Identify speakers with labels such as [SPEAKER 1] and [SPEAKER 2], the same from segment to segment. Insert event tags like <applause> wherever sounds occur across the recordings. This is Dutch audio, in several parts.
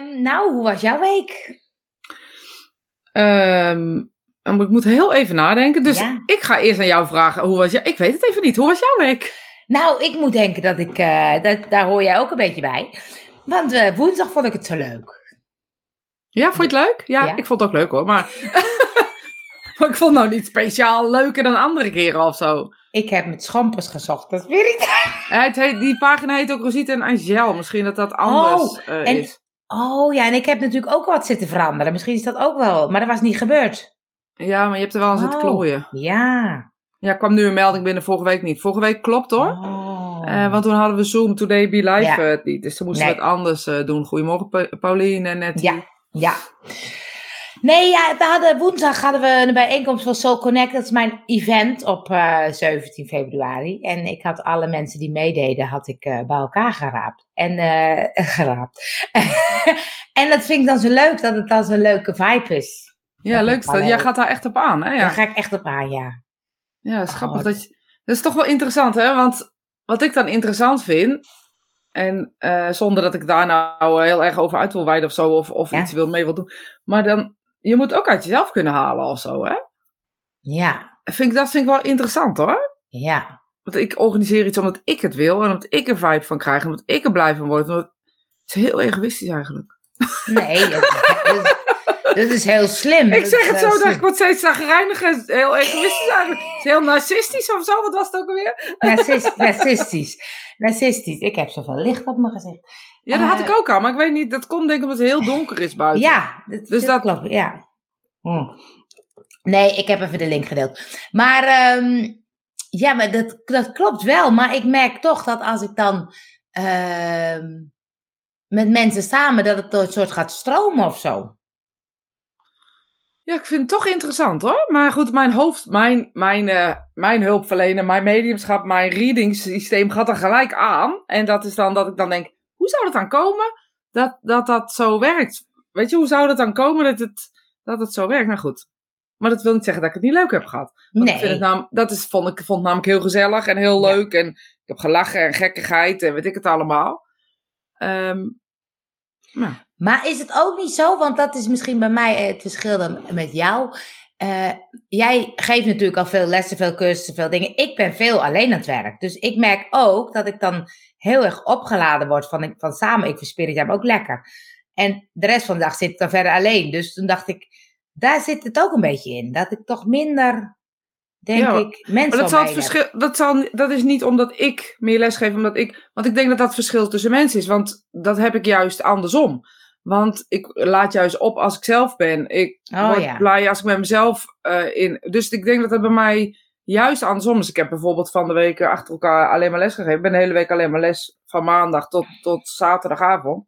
[SPEAKER 1] Ehm, nou, hoe was jouw week?
[SPEAKER 2] Ehm, ik moet heel even nadenken. Dus
[SPEAKER 1] Ja.
[SPEAKER 2] ik ga eerst aan jou vragen. Hoe was je? Ik weet het even niet. Hoe was jouw week?
[SPEAKER 1] Nou, ik moet denken dat ik, eh, dat, daar hoor jij ook een beetje bij. Want eh, woensdag vond ik het zo leuk.
[SPEAKER 2] Ja, vond je het leuk? Ja,
[SPEAKER 1] Ja.
[SPEAKER 2] ik vond het ook leuk hoor. Maar, <laughs> maar ik vond het nou niet speciaal leuker dan andere keren of zo.
[SPEAKER 1] Ik heb met schompers gezocht, dat weet ik.
[SPEAKER 2] Eh, Het heet, die pagina heet ook Rosita en Angel. Misschien dat dat anders eh,
[SPEAKER 1] en-
[SPEAKER 2] is.
[SPEAKER 1] Oh ja, en ik heb natuurlijk ook wat zitten veranderen. Misschien is dat ook wel, maar dat was niet gebeurd.
[SPEAKER 2] Ja, maar je hebt er wel aan zitten
[SPEAKER 1] Oh.
[SPEAKER 2] klooien.
[SPEAKER 1] Ja.
[SPEAKER 2] Ja, kwam nu een melding binnen vorige week niet. Vorige week klopt hoor.
[SPEAKER 1] Oh.
[SPEAKER 2] Eh, want toen hadden we Zoom Today Be Live
[SPEAKER 1] Ja.
[SPEAKER 2] niet. Dus toen moesten we het anders eh, doen. Goedemorgen Pa- Pauline en net.
[SPEAKER 1] Ja, ja. Nee, ja, we hadden, woensdag hadden we een bijeenkomst van Soul Connect. Dat is mijn event op eh, 17 februari. En ik had alle mensen die meededen, had ik eh, bij elkaar geraapt. En eh, <laughs> geraapt. <laughs> en dat vind ik dan zo leuk, dat het dan zo'n leuke vibe is.
[SPEAKER 2] Ja,
[SPEAKER 1] Dat
[SPEAKER 2] leuk. dat. Jij gaat daar echt op aan, hè? Ja.
[SPEAKER 1] Daar ga ik echt op aan, ja.
[SPEAKER 2] Ja, dat is grappig.
[SPEAKER 1] Oh,
[SPEAKER 2] Dat, je, dat is toch wel interessant, hè? Want wat ik dan interessant vind, en eh, zonder dat ik daar nou heel erg over uit wil wijden of zo, of, of
[SPEAKER 1] Ja.
[SPEAKER 2] iets wil mee wil doen, maar dan, je moet ook uit jezelf kunnen halen of zo, hè?
[SPEAKER 1] Ja,
[SPEAKER 2] Vind ik, dat vind ik wel interessant, hoor.
[SPEAKER 1] ja.
[SPEAKER 2] Want ik organiseer iets omdat ik het wil, en omdat ik er vibe van krijg, en omdat ik er blij van word. Het is heel egoïstisch eigenlijk.
[SPEAKER 1] Nee, <laughs> dat, is- dat is heel slim.
[SPEAKER 2] Ik zeg het zo, dat ik word steeds zagrijnig en heel egoïstisch eigenlijk. Het is heel narcistisch of zo, wat was het ook alweer?
[SPEAKER 1] Narcis- narcistisch. Narcistisch. Ik heb zoveel licht op mijn gezicht.
[SPEAKER 2] Ja, dat had
[SPEAKER 1] Eh,
[SPEAKER 2] ik ook al, maar ik weet niet, dat komt denk ik omdat het heel donker is buiten.
[SPEAKER 1] Ja, dat,
[SPEAKER 2] Dus
[SPEAKER 1] dat klopt. Ja. Hm. Nee, ik heb even de link gedeeld. Maar ehm, ja, maar dat, dat klopt wel. Maar ik merk toch dat als ik dan ehm, met mensen samen, dat het een soort gaat stromen of zo.
[SPEAKER 2] Ja, ik vind het toch interessant hoor. Maar goed, mijn hoofd, mijn, mijn, eh, mijn hulpverlener, mijn mediumschap, mijn reading systeem gaat er gelijk aan. En dat is dan dat ik dan denk, hoe zou het dan komen dat dat, dat zo werkt? Weet je, hoe zou dat dan komen dat het, dat het zo werkt? Nou goed. Maar dat wil niet zeggen dat ik het niet leuk heb gehad. Want ik vind
[SPEAKER 1] Nee.
[SPEAKER 2] het nam, dat is, vond ik vond het namelijk heel gezellig en heel
[SPEAKER 1] Ja.
[SPEAKER 2] leuk. En ik heb gelachen en gekkigheid en weet ik het allemaal. Ehm, nou,
[SPEAKER 1] Maar is het ook niet zo, want dat is misschien bij mij het verschil dan met jou. Eh, jij geeft natuurlijk al veel lessen, veel cursussen, veel dingen. Ik ben veel alleen aan het werk. Dus ik merk ook dat ik dan heel erg opgeladen word van, van samen. Ik vind Spirit ook lekker. En de rest van de dag zit ik dan verder alleen. Dus toen dacht ik, daar zit het ook een beetje in. Dat ik toch minder, denk
[SPEAKER 2] Ja,
[SPEAKER 1] ik, mensen
[SPEAKER 2] Maar dat, zal het verschil, dat, zal, dat is niet omdat ik meer les geef, omdat ik. Want ik denk dat dat verschil tussen mensen is. Want dat heb ik juist andersom. Want ik laat juist op als ik zelf ben. Ik
[SPEAKER 1] Oh,
[SPEAKER 2] word
[SPEAKER 1] ja.
[SPEAKER 2] blij als ik met mezelf eh, in. Dus ik denk dat dat bij mij juist andersom is. Ik heb bijvoorbeeld van de week achter elkaar alleen maar les gegeven. Ik ben de hele week alleen maar les van maandag tot, tot zaterdagavond.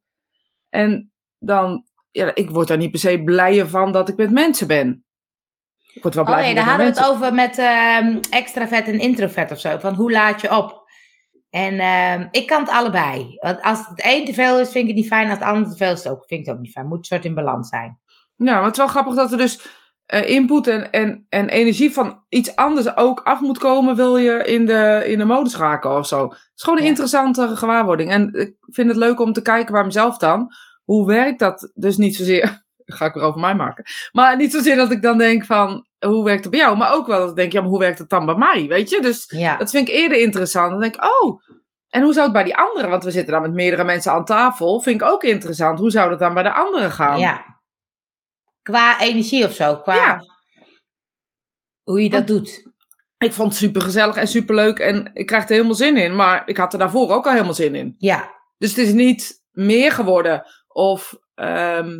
[SPEAKER 2] En dan, ja, ik word daar niet per se blijer van dat ik met mensen ben. Ik word wel blij
[SPEAKER 1] Oh nee, daar hadden we het over met ehm extravert en introvert of zo. Van hoe laat je op? En ehm, ik kan het allebei. Want als het een te veel is, vind ik het niet fijn. Als het ander te veel is, ook, vind ik het ook niet fijn. Moet een soort in balans zijn.
[SPEAKER 2] Ja, maar het is wel grappig dat er dus eh, input en, en, en energie van iets anders ook af moet komen, wil je in de, in de mode schakelen of zo. Het is gewoon een
[SPEAKER 1] Ja.
[SPEAKER 2] interessante gewaarwording. En ik vind het leuk om te kijken bij mezelf dan. Hoe werkt dat? Dus niet zozeer, ga ik weer over mij maken. Maar niet zozeer dat ik dan denk van, hoe werkt het bij jou? Maar ook wel dat ik denk, ja, maar hoe werkt het dan bij mij? Weet je? Dus
[SPEAKER 1] Ja.
[SPEAKER 2] dat vind ik eerder interessant. Dan denk ik, oh, en hoe zou het bij die anderen? Want we zitten dan met meerdere mensen aan tafel. Vind ik ook interessant. Hoe zou dat dan bij de anderen gaan?
[SPEAKER 1] ja. Qua energie of zo. Qua
[SPEAKER 2] Ja.
[SPEAKER 1] hoe je dat doet.
[SPEAKER 2] Ik vond het super gezellig en super leuk en ik krijg er helemaal zin in. Maar ik had er daarvoor ook al helemaal zin in.
[SPEAKER 1] Ja.
[SPEAKER 2] Dus het is niet meer geworden of. ehm,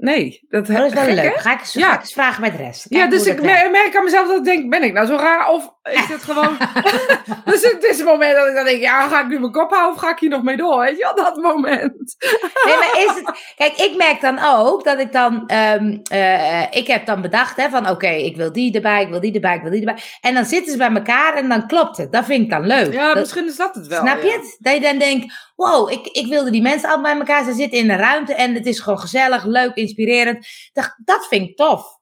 [SPEAKER 2] nee, dat,
[SPEAKER 1] Dat is wel
[SPEAKER 2] gek, hè?
[SPEAKER 1] leuk. Ga ik, eens,
[SPEAKER 2] Ja.
[SPEAKER 1] ga ik eens vragen bij de rest.
[SPEAKER 2] Ja, dus ik merk aan mezelf dat ik denk, ben ik nou zo raar? Of is het gewoon... <laughs> <laughs> dus het is een moment dat ik dan denk, ja, ga ik nu mijn kop houden of ga ik hier nog mee door? Weet je wel, dat moment.
[SPEAKER 1] Nee, maar is het... Kijk, ik merk dan ook dat ik dan... ehm, eh, ik heb dan bedacht hè, van oké, ik wil die erbij, ik wil die erbij, ik wil die erbij. En dan zitten ze bij elkaar en dan klopt het. Dat vind ik dan leuk.
[SPEAKER 2] Ja,
[SPEAKER 1] Dat-
[SPEAKER 2] misschien is dat het wel.
[SPEAKER 1] Snap je het? Dat je dan denkt, wow, ik, ik wilde die mensen allemaal bij elkaar. Ze zitten in een ruimte en het is gewoon gezellig, leuk, inspirerend. Dat, dat vind ik tof.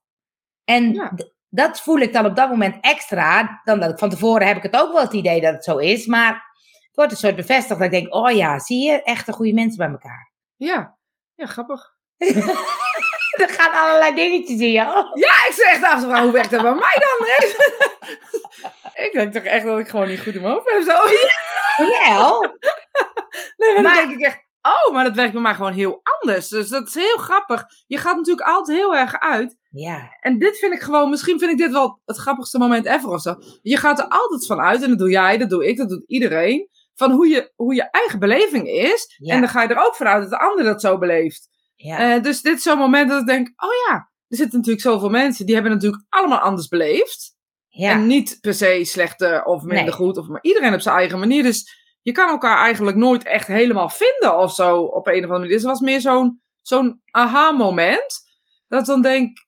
[SPEAKER 1] En
[SPEAKER 2] Ja.
[SPEAKER 1] dat voel ik dan op dat moment extra. Dan dat ik van tevoren heb ik het ook wel het idee dat het zo is. Maar wordt een soort bevestigd dat ik denk, oh ja, zie je, echte goede mensen bij elkaar.
[SPEAKER 2] Ja, ja, grappig. <laughs> <laughs>
[SPEAKER 1] er gaan allerlei dingetjes in jou.
[SPEAKER 2] Ja, ik zeg echt af hoe werkt dat bij <laughs> mij dan? Hè? <laughs> ik denk toch echt dat ik gewoon niet goed in mijn hoofd heb. Zo.
[SPEAKER 1] Ja.
[SPEAKER 2] Nee, maar,
[SPEAKER 1] Maar-
[SPEAKER 2] dan denk ik echt, oh, maar dat werkt bij mij gewoon heel anders. Dus dat is heel grappig. Je gaat natuurlijk altijd heel erg uit.
[SPEAKER 1] Ja,
[SPEAKER 2] En dit vind ik gewoon, misschien vind ik dit wel het grappigste moment ever of zo. Je gaat er altijd van uit, en dat doe jij, dat doe ik, dat doet iedereen. Van hoe je, hoe je eigen beleving is.
[SPEAKER 1] Ja.
[SPEAKER 2] En dan ga je er ook vanuit dat de ander dat zo beleeft.
[SPEAKER 1] Ja,
[SPEAKER 2] Eh, dus dit is zo'n moment dat ik denk, oh ja, er zitten natuurlijk zoveel mensen, die hebben natuurlijk allemaal anders beleefd.
[SPEAKER 1] ja.
[SPEAKER 2] En niet per se slechter of minder
[SPEAKER 1] Nee.
[SPEAKER 2] goed, of, maar iedereen op zijn eigen manier. Dus je kan elkaar eigenlijk nooit echt helemaal vinden of zo op een of andere manier. Dus het was meer zo'n zo'n aha-moment. Dat ik dan denk,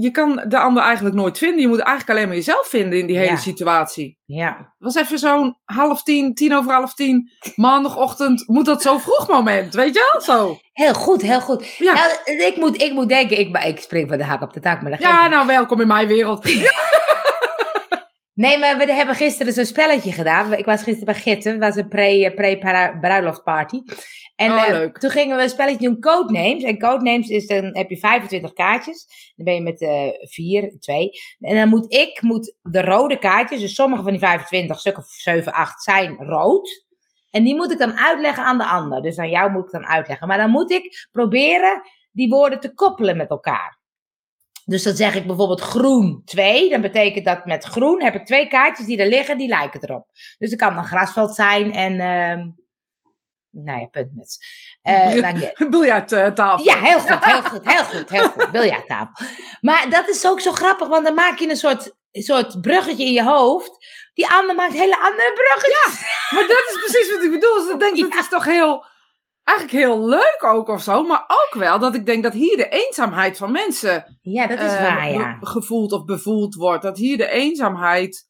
[SPEAKER 2] je kan de ander eigenlijk nooit vinden. Je moet eigenlijk alleen maar jezelf vinden in die hele
[SPEAKER 1] Ja.
[SPEAKER 2] situatie.
[SPEAKER 1] ja.
[SPEAKER 2] Het was even zo'n half tien, tien over half tien, maandagochtend. Moet dat zo vroeg moment, weet je wel? Zo.
[SPEAKER 1] Heel goed, heel goed.
[SPEAKER 2] Ja.
[SPEAKER 1] Nou, ik, moet, ik moet denken, ik, ik spring van de hak op de tak, maar dat
[SPEAKER 2] Ja, nou welkom in mijn wereld. <laughs>
[SPEAKER 1] Nee, maar we hebben gisteren zo'n spelletje gedaan. Ik was gisteren bij Gitten, het was een pre- pre-bruiloftparty. En
[SPEAKER 2] Oh,
[SPEAKER 1] eh, toen gingen we een spelletje doen, codenames. En codenames is, dan heb je 25 kaartjes. Dan ben je met eh vier, twee. En dan moet ik, moet de rode kaartjes, dus sommige van die 25, stuk of 7, 8, zijn rood. En die moet ik dan uitleggen aan de ander. Dus aan jou moet ik dan uitleggen. Maar dan moet ik proberen die woorden te koppelen met elkaar. Dus dan zeg ik bijvoorbeeld groen 2. Dan betekent dat met groen heb ik twee kaartjes die er liggen, die lijken erop. Dus het kan een grasveld zijn en, ehm nou ja. Eh maakt niet uit.
[SPEAKER 2] Biljarttafel.
[SPEAKER 1] ja, heel goed, heel goed, heel goed, heel goed. <laughs> Biljarttafel. Maar dat is ook zo grappig, want dan maak je een soort, een soort bruggetje in je hoofd. Die ander maakt hele andere bruggetjes.
[SPEAKER 2] Maar dat is precies wat ik bedoel. Dus ik denk, <laughs>
[SPEAKER 1] Ja.
[SPEAKER 2] het is toch heel, eigenlijk heel leuk ook of zo. Maar ook wel dat ik denk dat hier de eenzaamheid van mensen
[SPEAKER 1] Ja, dat is
[SPEAKER 2] eh,
[SPEAKER 1] waar, ja.
[SPEAKER 2] gevoeld of bevoeld wordt. Dat hier de eenzaamheid,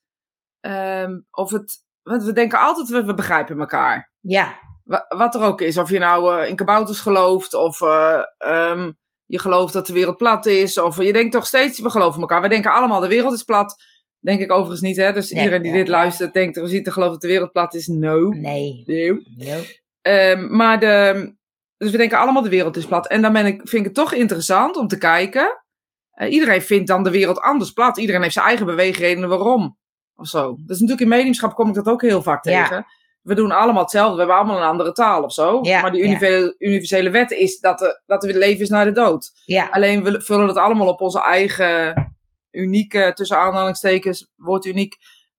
[SPEAKER 2] ehm, of het, want we denken altijd, we, we begrijpen elkaar.
[SPEAKER 1] Ja,
[SPEAKER 2] Wat er ook is. Of je nou eh, in kabouters gelooft, of eh, ehm, je gelooft dat de wereld plat is. Of je denkt toch steeds, we geloven elkaar. We denken allemaal, de wereld is plat. Denk ik overigens niet, hè. Dus
[SPEAKER 1] Nee,
[SPEAKER 2] iedereen die
[SPEAKER 1] ja.
[SPEAKER 2] dit luistert, denkt, we ziet gelooft dat de wereld plat is. No.
[SPEAKER 1] nee.
[SPEAKER 2] No.
[SPEAKER 1] no.
[SPEAKER 2] Ehm, maar de, dus we denken allemaal de wereld is plat. En dan ben ik, vind ik het toch interessant om te kijken. Eh, iedereen vindt dan de wereld anders plat. Iedereen heeft zijn eigen beweegredenen waarom. Of zo. Dus natuurlijk in mediumschap kom ik dat ook heel vaak
[SPEAKER 1] Ja.
[SPEAKER 2] We doen allemaal hetzelfde. We hebben allemaal een andere taal of zo.
[SPEAKER 1] Ja,
[SPEAKER 2] maar die
[SPEAKER 1] ja.
[SPEAKER 2] universele, wet is dat, de, dat het leven is naar de dood.
[SPEAKER 1] Ja,
[SPEAKER 2] Alleen we vullen het allemaal op onze eigen unieke, tussen aanhalingstekens, woord uniek,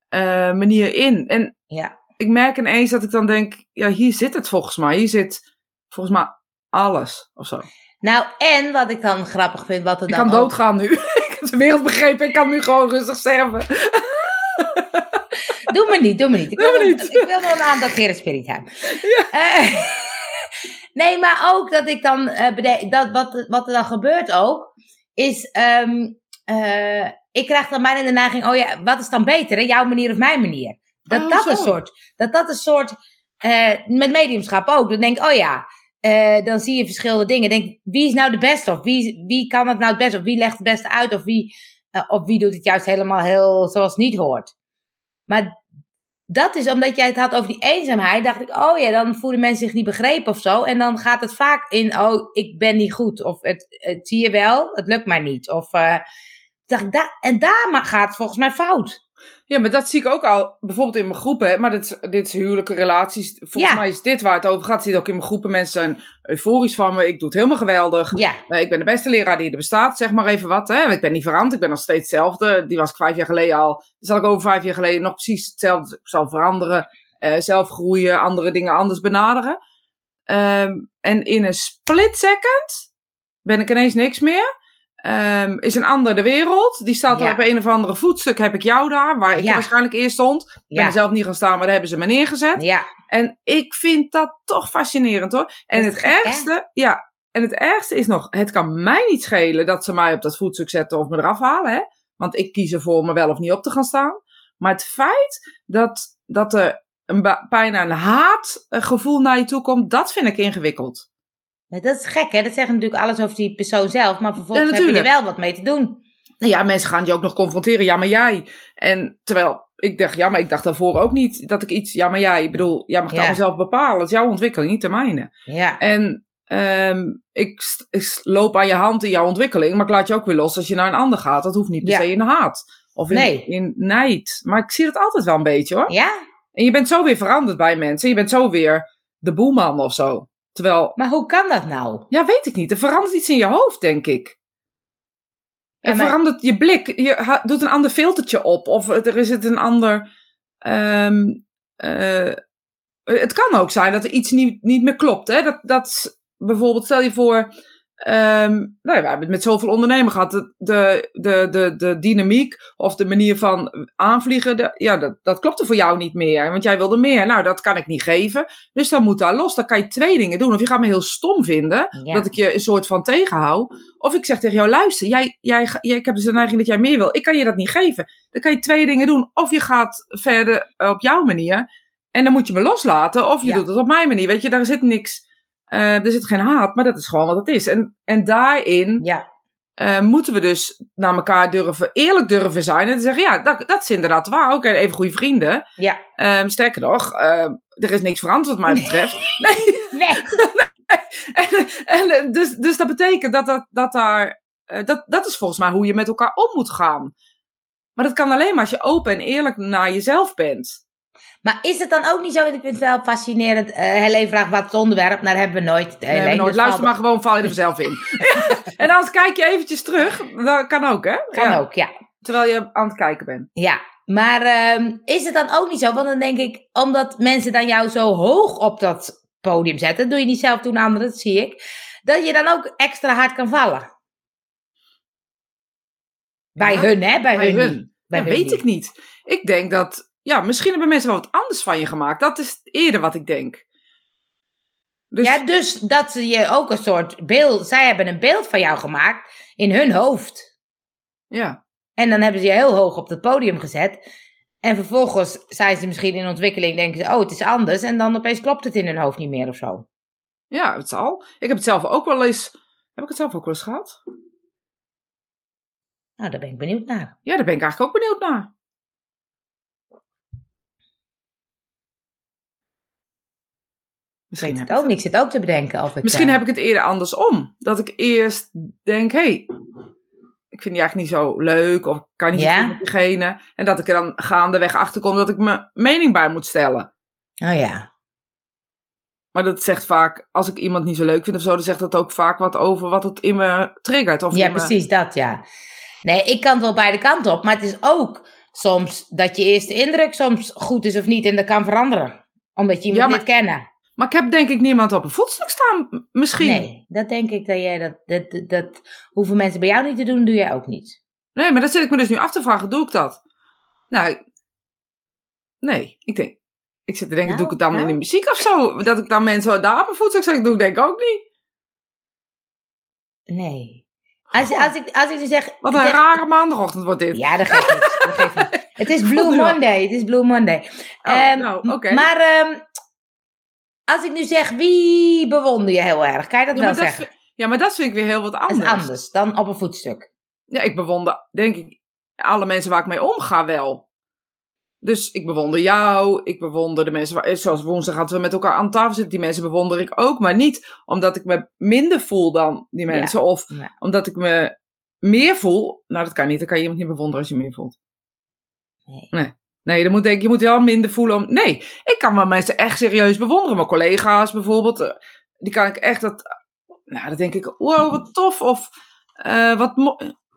[SPEAKER 2] eh, manier in. En
[SPEAKER 1] ja.
[SPEAKER 2] ik merk ineens dat ik dan denk, ja, hier zit het volgens mij. Hier zit volgens mij alles of zo.
[SPEAKER 1] Nou, en wat ik dan grappig vind, wat er
[SPEAKER 2] Ik
[SPEAKER 1] dan
[SPEAKER 2] kan
[SPEAKER 1] ook-
[SPEAKER 2] doodgaan nu. <laughs> ik heb de wereld begrepen. Ik kan nu gewoon rustig sterven.
[SPEAKER 1] Doe me niet, doe me niet. Ik
[SPEAKER 2] Doe
[SPEAKER 1] wil,
[SPEAKER 2] me
[SPEAKER 1] nog-
[SPEAKER 2] niet.
[SPEAKER 1] Ik wil nog een aantal keren spirit hebben. Eh, nee, maar ook dat ik dan, eh, dat, wat, wat er dan gebeurt ook, is, ehm, eh, ik krijg dan bijna de neiging, oh ja, wat is dan beter, hè? jouw manier of mijn manier? Dat
[SPEAKER 2] Oh,
[SPEAKER 1] dat
[SPEAKER 2] zo.
[SPEAKER 1] een soort, dat dat een soort, met mediumschap ook, dan denk ik, oh ja, dan zie je verschillende dingen. Denk, wie is nou de beste? Of wie, wie kan het nou het beste? Of wie legt het beste uit? Of wie, of wie doet het juist helemaal heel zoals het niet hoort? Maar dat is omdat jij het had over die eenzaamheid. Dacht ik, oh ja, dan voelen mensen zich niet begrepen of zo. En dan gaat het vaak in, oh, ik ben niet goed. Of het, zie je wel, het lukt mij niet. Of, eh, dacht da- en daar gaat het volgens mij fout.
[SPEAKER 2] Ja, maar dat zie ik ook al, bijvoorbeeld in mijn groepen. hè, Maar dit, is- dit is huwelijke relaties. Volgens
[SPEAKER 1] Ja.
[SPEAKER 2] mij is dit waar het over gaat. Zie ook in mijn groepen. Mensen zijn euforisch van me. Ik doe het helemaal geweldig.
[SPEAKER 1] Ja,
[SPEAKER 2] Eh, ik ben de beste leraar die er bestaat, zeg maar even wat. Hè? Ik ben niet veranderd, ik ben nog steeds hetzelfde. Die was ik vijf jaar geleden al. Zal ik over vijf jaar geleden nog precies hetzelfde. Ik zal veranderen, eh, zelf groeien, andere dingen anders benaderen. Ehm, en in een split second ben ik ineens niks meer. Ehm, is een ander de wereld. Die staat
[SPEAKER 1] Ja.
[SPEAKER 2] er op een of andere voetstuk. Heb ik jou daar, waar ik
[SPEAKER 1] Ja.
[SPEAKER 2] waarschijnlijk eerst stond. Ik ben
[SPEAKER 1] ja,
[SPEAKER 2] er zelf niet gaan staan, maar daar hebben ze me neergezet.
[SPEAKER 1] ja.
[SPEAKER 2] En ik vind dat toch fascinerend hoor. En
[SPEAKER 1] Dat
[SPEAKER 2] het ergste, ja, en het ergste is nog, het kan mij niet schelen dat ze mij op dat voetstuk zetten of me eraf halen. Hè? Want ik kies ervoor me wel of niet op te gaan staan. Maar het feit dat, dat er een bijna een haatgevoel naar je toe komt, dat vind ik ingewikkeld.
[SPEAKER 1] Ja, Dat is gek, hè? Dat zegt natuurlijk alles over die persoon zelf. Maar vervolgens
[SPEAKER 2] Ja,
[SPEAKER 1] heb je er wel wat mee te doen.
[SPEAKER 2] Nou ja, mensen gaan je ook nog confronteren. Ja, maar jij. En terwijl ik dacht, ja, maar ik dacht daarvoor ook niet dat ik iets. Ja, maar jij. Ik bedoel, jij mag het
[SPEAKER 1] Ja.
[SPEAKER 2] allemaal zelf bepalen. Het is jouw ontwikkeling, niet de mijne.
[SPEAKER 1] Ja.
[SPEAKER 2] En ehm, ik, loop aan je hand in jouw ontwikkeling, maar ik laat je ook weer los als je naar een ander gaat. Dat hoeft niet per
[SPEAKER 1] Ja.
[SPEAKER 2] se in haat of in,
[SPEAKER 1] Nee.
[SPEAKER 2] in nijd. Maar ik zie dat altijd wel een beetje hoor.
[SPEAKER 1] Ja,
[SPEAKER 2] En je bent zo weer veranderd bij mensen. Je bent zo weer de boeman of zo. Terwijl,
[SPEAKER 1] maar hoe kan dat nou?
[SPEAKER 2] ja, weet ik niet. Er verandert iets in je hoofd, denk ik. Er
[SPEAKER 1] maar-
[SPEAKER 2] verandert je blik. Je doet een ander filtertje op. Of er is het een ander. ehm, eh, het kan ook zijn dat er iets niet, niet meer klopt. Hè? Dat, dat bijvoorbeeld, stel je voor. Ehm, nou ja, we hebben het met zoveel ondernemers gehad. De, de, de, de, de dynamiek of de manier van aanvliegen. de- ja, dat, dat klopte voor jou niet meer. Want jij wilde meer. Nou, dat kan ik niet geven. Dus dan moet daar los. Dan kan je twee dingen doen. Of je gaat me heel stom vinden.
[SPEAKER 1] Ja.
[SPEAKER 2] Dat ik je een soort van tegenhoud. Of ik zeg tegen jou, luister, jij, jij, ik heb dus de neiging dat jij meer wil. Ik kan je dat niet geven. Dan kan je twee dingen doen. Of je gaat verder op jouw manier. En dan moet je me loslaten. Of je
[SPEAKER 1] Ja.
[SPEAKER 2] doet het op mijn manier. Weet je, daar zit niks. Eh, er zit geen haat, maar dat is gewoon wat het is. En, en daarin
[SPEAKER 1] Ja,
[SPEAKER 2] eh, moeten we dus naar elkaar durven, eerlijk durven zijn. En te zeggen, ja, dat, dat is inderdaad waar. Oké, even goede vrienden.
[SPEAKER 1] ja.
[SPEAKER 2] Ehm, sterker nog, eh, er is niks veranderd wat mij betreft. <laughs> Nee.
[SPEAKER 1] Nee. <laughs>
[SPEAKER 2] En, en, dus, dus dat betekent dat, dat, dat daar. dat, dat is volgens mij hoe je met elkaar om moet gaan. Maar dat kan alleen maar als je open en eerlijk naar jezelf bent.
[SPEAKER 1] Maar is het dan ook niet zo, ik vind het wel fascinerend, eh Helene vraagt wat het onderwerp, nou dat hebben we nooit.
[SPEAKER 2] Nee, we
[SPEAKER 1] Helene,
[SPEAKER 2] nooit.
[SPEAKER 1] dus
[SPEAKER 2] Luister maar gewoon, val je er vanzelf in. <laughs> en anders kijk je eventjes terug. Dat kan ook, hè?
[SPEAKER 1] Kan
[SPEAKER 2] Ja,
[SPEAKER 1] ook, ja.
[SPEAKER 2] Terwijl je aan het kijken bent.
[SPEAKER 1] Ja, maar ehm, is het dan ook niet zo? Want dan denk ik, omdat mensen dan jou zo hoog op dat podium zetten, dat doe je niet zelf doen anderen, dat zie ik, dat je dan ook extra hard kan vallen. Bij
[SPEAKER 2] Ja,
[SPEAKER 1] hun, hè? Bij,
[SPEAKER 2] bij
[SPEAKER 1] hun. Bij
[SPEAKER 2] Dat
[SPEAKER 1] hun
[SPEAKER 2] weet
[SPEAKER 1] niet.
[SPEAKER 2] ik niet. Ik denk dat. Ja, misschien hebben mensen wel wat anders van je gemaakt. Dat is eerder wat ik denk. Dus,
[SPEAKER 1] Ja, dus dat ze je ook een soort beeld, zij hebben een beeld van jou gemaakt in hun hoofd.
[SPEAKER 2] ja.
[SPEAKER 1] En dan hebben ze je heel hoog op het podium gezet. En vervolgens zijn ze misschien in ontwikkeling, denken ze, oh, het is anders. En dan opeens klopt het in hun hoofd niet meer of zo.
[SPEAKER 2] ja, het zal. Ik heb het zelf ook wel eens. Heb ik het zelf ook wel eens gehad?
[SPEAKER 1] Nou, daar ben ik benieuwd naar.
[SPEAKER 2] Ja, daar ben ik eigenlijk ook benieuwd naar. Misschien, heb
[SPEAKER 1] het
[SPEAKER 2] ik,
[SPEAKER 1] ook. Ik zit ook te bedenken of ik...
[SPEAKER 2] misschien
[SPEAKER 1] eh,
[SPEAKER 2] heb ik het eerder andersom. Dat ik eerst denk, hé, hey, ik vind die eigenlijk niet zo leuk. Of ik kan niet met diegene. En dat ik er dan gaandeweg achter kom dat ik mijn mening bij moet stellen.
[SPEAKER 1] Oh ja.
[SPEAKER 2] Maar dat zegt vaak, als ik iemand niet zo leuk vind of zo, dan zegt dat ook vaak wat over wat het in me triggert. Of
[SPEAKER 1] Ja,
[SPEAKER 2] me-
[SPEAKER 1] precies dat, ja. Nee, ik kan het wel beide kanten op. Maar het is ook soms dat je eerste indruk soms goed is of niet. En dat kan veranderen. Omdat je iemand
[SPEAKER 2] Ja, maar-
[SPEAKER 1] niet kennen.
[SPEAKER 2] Maar ik heb denk ik niemand op een voetstuk staan, misschien.
[SPEAKER 1] Nee, dat denk ik dat jij dat, dat, dat, dat hoeven mensen bij jou niet te doen, doe jij ook niet.
[SPEAKER 2] Nee, maar dat zit ik me dus nu af te vragen. Doe ik dat? Nou, nee. Ik denk, ik zit te denken,
[SPEAKER 1] Nou,
[SPEAKER 2] doe ik het dan
[SPEAKER 1] nou.
[SPEAKER 2] in de muziek of zo? Dat ik dan mensen daar op een voetstuk zeg, doe ik denk ik ook niet.
[SPEAKER 1] Nee. Als, als, ik, als ik zeg...
[SPEAKER 2] Wat een
[SPEAKER 1] zeg-
[SPEAKER 2] rare maandagochtend wordt dit.
[SPEAKER 1] Ja, dat geeft niks. Dat geeft niks. <laughs> Het is Blue. Monday. Het is Blue Monday.
[SPEAKER 2] Oh,
[SPEAKER 1] Ehm,
[SPEAKER 2] nou, oké.
[SPEAKER 1] Maar ehm, als ik nu zeg, wie bewonder je heel erg? Kan je dat
[SPEAKER 2] ja,
[SPEAKER 1] wel
[SPEAKER 2] dat
[SPEAKER 1] zeggen?
[SPEAKER 2] vind, ja, maar dat vind ik weer heel wat
[SPEAKER 1] Dat
[SPEAKER 2] anders.
[SPEAKER 1] is anders dan op een voetstuk.
[SPEAKER 2] Ja, ik bewonder, denk ik, alle mensen waar ik mee omga wel. Dus ik bewonder jou, ik bewonder de mensen, waar, zoals woensdag hadden we met elkaar aan tafel zitten, die mensen bewonder ik ook, maar niet omdat ik me minder voel dan die
[SPEAKER 1] Ja.
[SPEAKER 2] mensen, of
[SPEAKER 1] Ja.
[SPEAKER 2] omdat ik me meer voel. Nou, dat kan niet, dan kan je iemand niet bewonderen als je meer voelt.
[SPEAKER 1] Nee.
[SPEAKER 2] Nee, dan moet ik, je moet wel minder voelen om. Nee, ik kan wel mensen echt serieus bewonderen. Mijn collega's bijvoorbeeld, eh, die kan ik echt dat. Nou, dan denk ik, wow, wat tof. Of eh, wat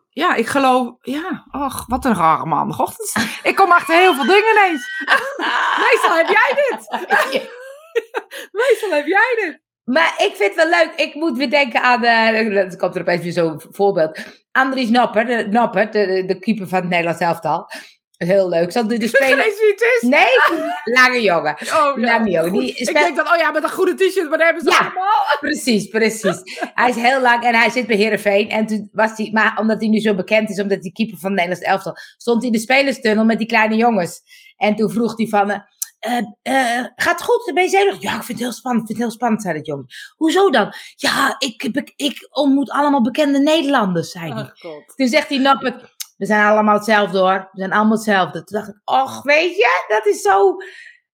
[SPEAKER 2] Ja, ik geloof. Ja, ach, wat een rare maandagochtend. Ik kom achter heel veel dingen ineens. <laughs> Meestal heb jij dit. <laughs> Meestal heb jij dit.
[SPEAKER 1] Maar ik vind het wel leuk. Ik moet weer denken aan, uh, komt er opeens weer zo'n voorbeeld. Andries Napper, de, de, de keeper van het Nederlands elftal. Heel leuk. Zal de, de speler...
[SPEAKER 2] is.
[SPEAKER 1] Nee, <laughs> lange jongen.
[SPEAKER 2] Oh, ja.
[SPEAKER 1] Lange jongen. Die
[SPEAKER 2] Ik denk dan, oh ja, met een goede t-shirt, maar dat hebben ze
[SPEAKER 1] Ja.
[SPEAKER 2] allemaal. <laughs>
[SPEAKER 1] Precies, precies. Hij is heel lang en hij zit bij Heerenveen. En toen was hij, maar omdat hij nu zo bekend is, omdat hij keeper van het Nederlands elftal, stond hij in de spelerstunnel met die kleine jongens. En toen vroeg hij van, eh, gaat het goed? Ben je zenuwachtig? Ja, ik vind het heel spannend, ik vind het heel spannend, zei dat jongen. Hoezo dan? Ja, ik, ik, ontmoet allemaal bekende Nederlanders, zei hij.
[SPEAKER 2] Ach, God.
[SPEAKER 1] Toen zegt hij Nappert, we zijn allemaal hetzelfde hoor. We zijn allemaal hetzelfde. Toen dacht ik, och, weet je, dat is zo...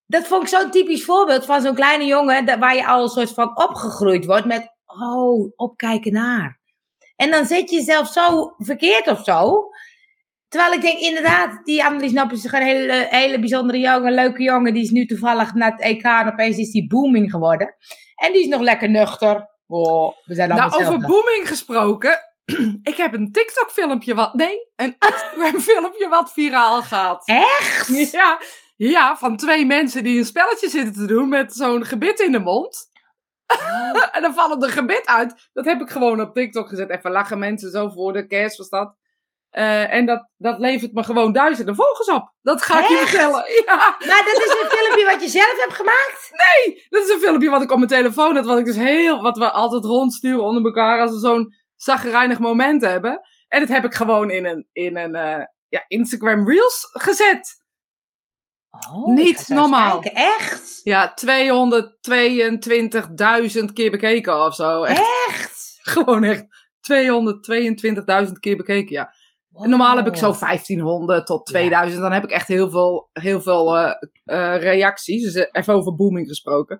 [SPEAKER 1] Dat vond ik zo'n typisch voorbeeld van zo'n kleine jongen... dat- waar je al een soort van opgegroeid wordt met... Oh, opkijken naar. En dan zet je jezelf zo verkeerd of zo. Terwijl ik denk, inderdaad, die Annelies Nap is een hele, hele bijzondere jongen, leuke jongen. Die is nu toevallig naar het EK en opeens is die booming geworden. En die is nog lekker nuchter. Oh, we zijn allemaal
[SPEAKER 2] Nou, over booming gesproken. <clears throat> ik heb een TikTok-filmpje wat. Nee, een <laughs> Instagram-filmpje wat viraal gaat.
[SPEAKER 1] Echt? <laughs>
[SPEAKER 2] Ja, ja, van twee mensen die een spelletje zitten te doen met zo'n gebit in de mond. <laughs> en dan vallen er gebit uit. Dat heb ik gewoon op TikTok gezet. Even lachen mensen zo voor de kerst was dat. Eh, en dat, dat levert me gewoon duizenden volgers op. Dat ga ik je
[SPEAKER 1] Echt?
[SPEAKER 2] vertellen. Ja,
[SPEAKER 1] Maar dat is een filmpje wat je zelf hebt gemaakt? Oh,
[SPEAKER 2] Niet
[SPEAKER 1] ik ga zo eens
[SPEAKER 2] normaal.
[SPEAKER 1] kijken. Echt?
[SPEAKER 2] Ja, 222.000 keer bekeken of zo. Echt,
[SPEAKER 1] Echt?
[SPEAKER 2] gewoon echt 222.000 keer bekeken, ja. En normaal heb ik zo
[SPEAKER 1] Wow.
[SPEAKER 2] 1500 tot 2000. Dan heb ik echt heel veel, heel veel eh, eh, reacties. Dus eh, even over booming gesproken.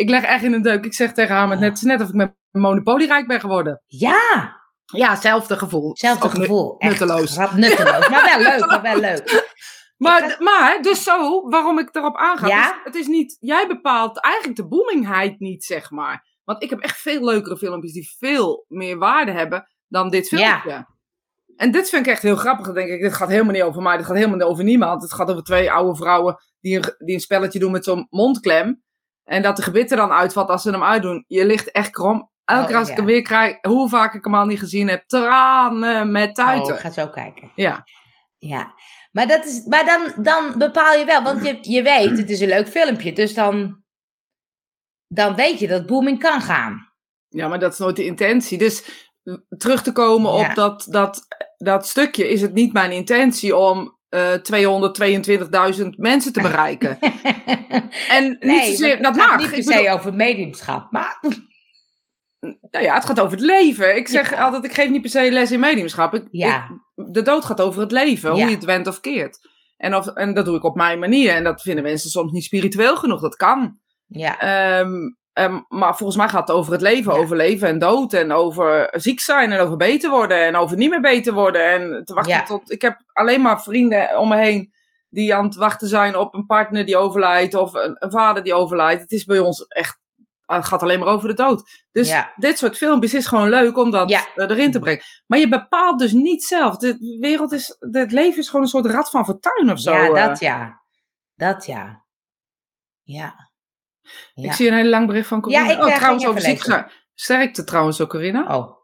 [SPEAKER 2] Ik leg echt in een deuk. Ik zeg tegen haar, met net, het is net of ik met Monopoly rijk ben geworden.
[SPEAKER 1] Ja,
[SPEAKER 2] Ja, hetzelfde gevoel.
[SPEAKER 1] hetzelfde
[SPEAKER 2] Ook
[SPEAKER 1] gevoel. Echt
[SPEAKER 2] nutteloos.
[SPEAKER 1] nutteloos. Maar wel leuk, maar wel leuk. <laughs>
[SPEAKER 2] Maar, maar, dus zo, waarom ik erop aanga.
[SPEAKER 1] Ja?
[SPEAKER 2] dus het is niet, jij bepaalt eigenlijk de boomingheid niet, zeg maar. Want ik heb echt veel leukere filmpjes die veel meer waarde hebben dan dit
[SPEAKER 1] Ja.
[SPEAKER 2] filmpje. En dit vind ik echt heel grappig. Dan denk ik, dit gaat helemaal niet over mij. Dit gaat helemaal niet over niemand. Het gaat over twee oude vrouwen die een, die een spelletje doen met zo'n mondklem. En dat de gebit er dan uitvalt als ze hem uitdoen. Je ligt echt krom. Elke keer
[SPEAKER 1] Oh,
[SPEAKER 2] als ik hem weer krijg, hoe vaak ik hem al niet gezien heb. Tranen met
[SPEAKER 1] Oh,
[SPEAKER 2] tuiten.
[SPEAKER 1] ik ga zo kijken.
[SPEAKER 2] Ja.
[SPEAKER 1] Ja, maar, dat is, maar dan, dan bepaal je wel, want je, je weet, het is een leuk filmpje, dus dan, dan weet je dat booming kan gaan.
[SPEAKER 2] Ja, maar dat is nooit de intentie. Dus terug te komen
[SPEAKER 1] Ja.
[SPEAKER 2] op dat, dat, dat stukje is het niet mijn intentie om eh 222.000 mensen te bereiken. <laughs> En niet
[SPEAKER 1] nee,
[SPEAKER 2] zozeer,
[SPEAKER 1] want
[SPEAKER 2] dat mag.
[SPEAKER 1] niet per
[SPEAKER 2] bedoel,
[SPEAKER 1] se over mediumschap, maar <laughs>
[SPEAKER 2] nou ja, het gaat over het leven. Ik zeg
[SPEAKER 1] Ja.
[SPEAKER 2] altijd, ik geef niet per se les in mediumschap. Ik,
[SPEAKER 1] Ja.
[SPEAKER 2] ik- de dood gaat over het leven, hoe je het went of keert. En, of, en dat doe ik op mijn manier. En dat vinden mensen soms niet spiritueel genoeg. Dat kan.
[SPEAKER 1] ja,
[SPEAKER 2] Ehm, ehm, maar volgens mij gaat het over het leven,
[SPEAKER 1] Ja.
[SPEAKER 2] over leven en dood. En over ziek zijn en over beter worden. En over niet meer beter worden. En te wachten
[SPEAKER 1] Ja.
[SPEAKER 2] tot. Ik heb alleen maar vrienden om me heen die aan het wachten zijn op een partner die overlijdt. Of een, een vader die overlijdt. Het is bij ons echt. Het gaat alleen maar over de dood. Dus
[SPEAKER 1] Ja.
[SPEAKER 2] dit soort filmpjes is gewoon leuk om dat eh, erin te brengen. Maar je bepaalt dus niet zelf. De wereld is. Het leven is gewoon een soort rad van fortuin of zo.
[SPEAKER 1] ja,
[SPEAKER 2] eh.
[SPEAKER 1] dat ja. Dat ja. Ja. Ja.
[SPEAKER 2] Ik zie een hele lang bericht van Corinne.
[SPEAKER 1] Ja, ik,
[SPEAKER 2] oh,
[SPEAKER 1] eh,
[SPEAKER 2] trouwens, over
[SPEAKER 1] even
[SPEAKER 2] ziek
[SPEAKER 1] lezen.
[SPEAKER 2] zijn. Sterkte trouwens ook, Corinne.
[SPEAKER 1] Oh.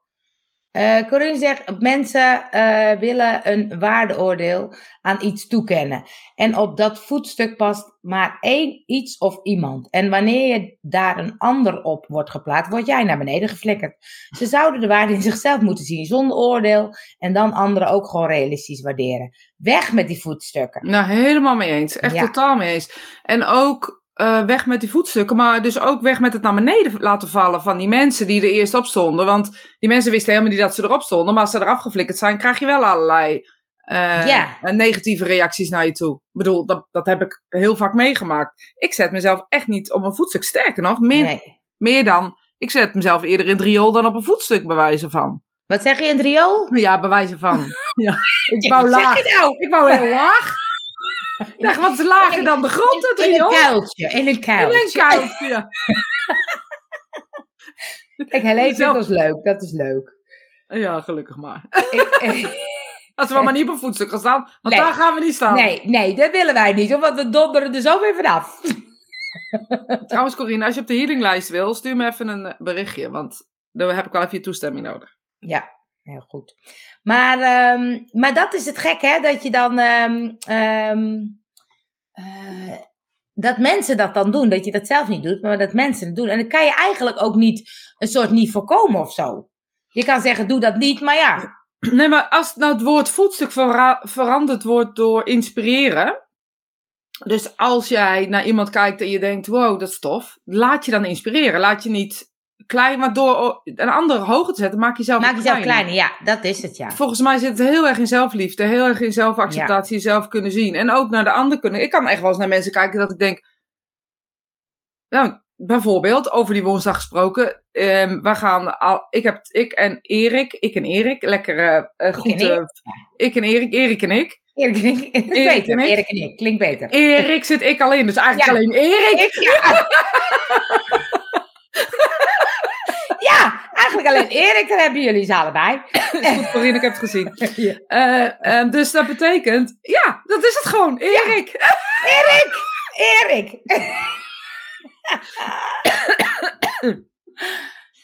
[SPEAKER 1] Eh Corinne zegt, mensen eh, willen een waardeoordeel aan iets toekennen. En op dat voetstuk past maar één iets of iemand. En wanneer je daar een ander op wordt geplaatst, word jij naar beneden geflikkerd. Ze zouden de waarde in zichzelf moeten zien, zonder oordeel. En dan anderen ook gewoon realistisch waarderen. Weg met die voetstukken.
[SPEAKER 2] Nou, helemaal mee eens. Echt
[SPEAKER 1] Ja.
[SPEAKER 2] totaal mee eens. En ook eh, weg met die voetstukken, maar dus ook weg met het naar beneden laten vallen van die mensen die er eerst op stonden. Want die mensen wisten helemaal niet dat ze erop stonden, maar als ze eraf geflikkerd zijn, krijg je wel allerlei eh, negatieve reacties naar je toe. Ik bedoel, dat, dat heb ik heel vaak meegemaakt. Ik zet mezelf echt niet op een voetstuk. Sterker nog, meer,
[SPEAKER 1] Nee.
[SPEAKER 2] meer dan, ik zet mezelf eerder in het riool dan op een voetstuk, bij wijze van.
[SPEAKER 1] Wat zeg je in het riool?
[SPEAKER 2] Ja, bij wijze van. <laughs> ja. Ik wou laag.
[SPEAKER 1] je nou?
[SPEAKER 2] Ik wou heel laag. <laughs> Dacht, wat is lager dan de grond, het
[SPEAKER 1] In een kuiltje. In een
[SPEAKER 2] In een
[SPEAKER 1] kuiltje.
[SPEAKER 2] kuiltje. <laughs>
[SPEAKER 1] Kijk, hij
[SPEAKER 2] Zelf-
[SPEAKER 1] dat is leuk. Dat is leuk.
[SPEAKER 2] Ja, gelukkig maar.
[SPEAKER 1] Ik- <laughs>
[SPEAKER 2] Als we maar niet op een voetstuk gaan staan, want
[SPEAKER 1] Nee.
[SPEAKER 2] daar gaan we niet staan.
[SPEAKER 1] Nee, nee, dat willen wij niet, want we donderen er zo weer vanaf.
[SPEAKER 2] Trouwens, Corine, als je op de healinglijst wil, stuur me even een eh, berichtje, want dan heb ik wel even je toestemming nodig.
[SPEAKER 1] Ja, heel goed. Maar, ehm, maar dat is het gek, hè? Dat je dan. ehm, ehm, eh, dat mensen dat dan doen. Dat je dat zelf niet doet, maar dat mensen het doen. En dan kan je eigenlijk ook niet een soort niet voorkomen of zo. Je kan zeggen, doe dat niet, maar ja.
[SPEAKER 2] Nee, maar als nou het woord voetstuk vera- veranderd wordt door inspireren. Dus als jij naar iemand kijkt en je denkt, wow, dat is tof. Laat je dan inspireren. Laat je niet klein, maar door een ander hoger te zetten, maak je jezelf
[SPEAKER 1] Maak jezelf
[SPEAKER 2] kleiner.
[SPEAKER 1] kleiner, ja, dat is het, ja.
[SPEAKER 2] Volgens mij zit het heel erg in zelfliefde, heel erg in zelfacceptatie, jezelf kunnen zien. En ook naar de ander kunnen. Ik kan echt wel eens naar mensen kijken dat ik denk. Nou, bijvoorbeeld, over die woensdag gesproken. ehm, we gaan al, ik, heb, ik en Erik, ik en Erik, lekker eh, goed.
[SPEAKER 1] en
[SPEAKER 2] ik en Erik, Erik en ik.
[SPEAKER 1] Erik en ik, <laughs>
[SPEAKER 2] Erik
[SPEAKER 1] beter,
[SPEAKER 2] en ik.
[SPEAKER 1] Erik en ik, klinkt beter.
[SPEAKER 2] Erik zit ik alleen, dus eigenlijk
[SPEAKER 1] Ja.
[SPEAKER 2] alleen Erik.
[SPEAKER 1] Ik, ja. <laughs> eigenlijk alleen Erik, dan hebben jullie ze allebei. <laughs>
[SPEAKER 2] Goed, Corine, ik heb het gezien. <laughs> Eh, eh, dus dat betekent, ja, dat is het gewoon. Erik.
[SPEAKER 1] Erik! Erik!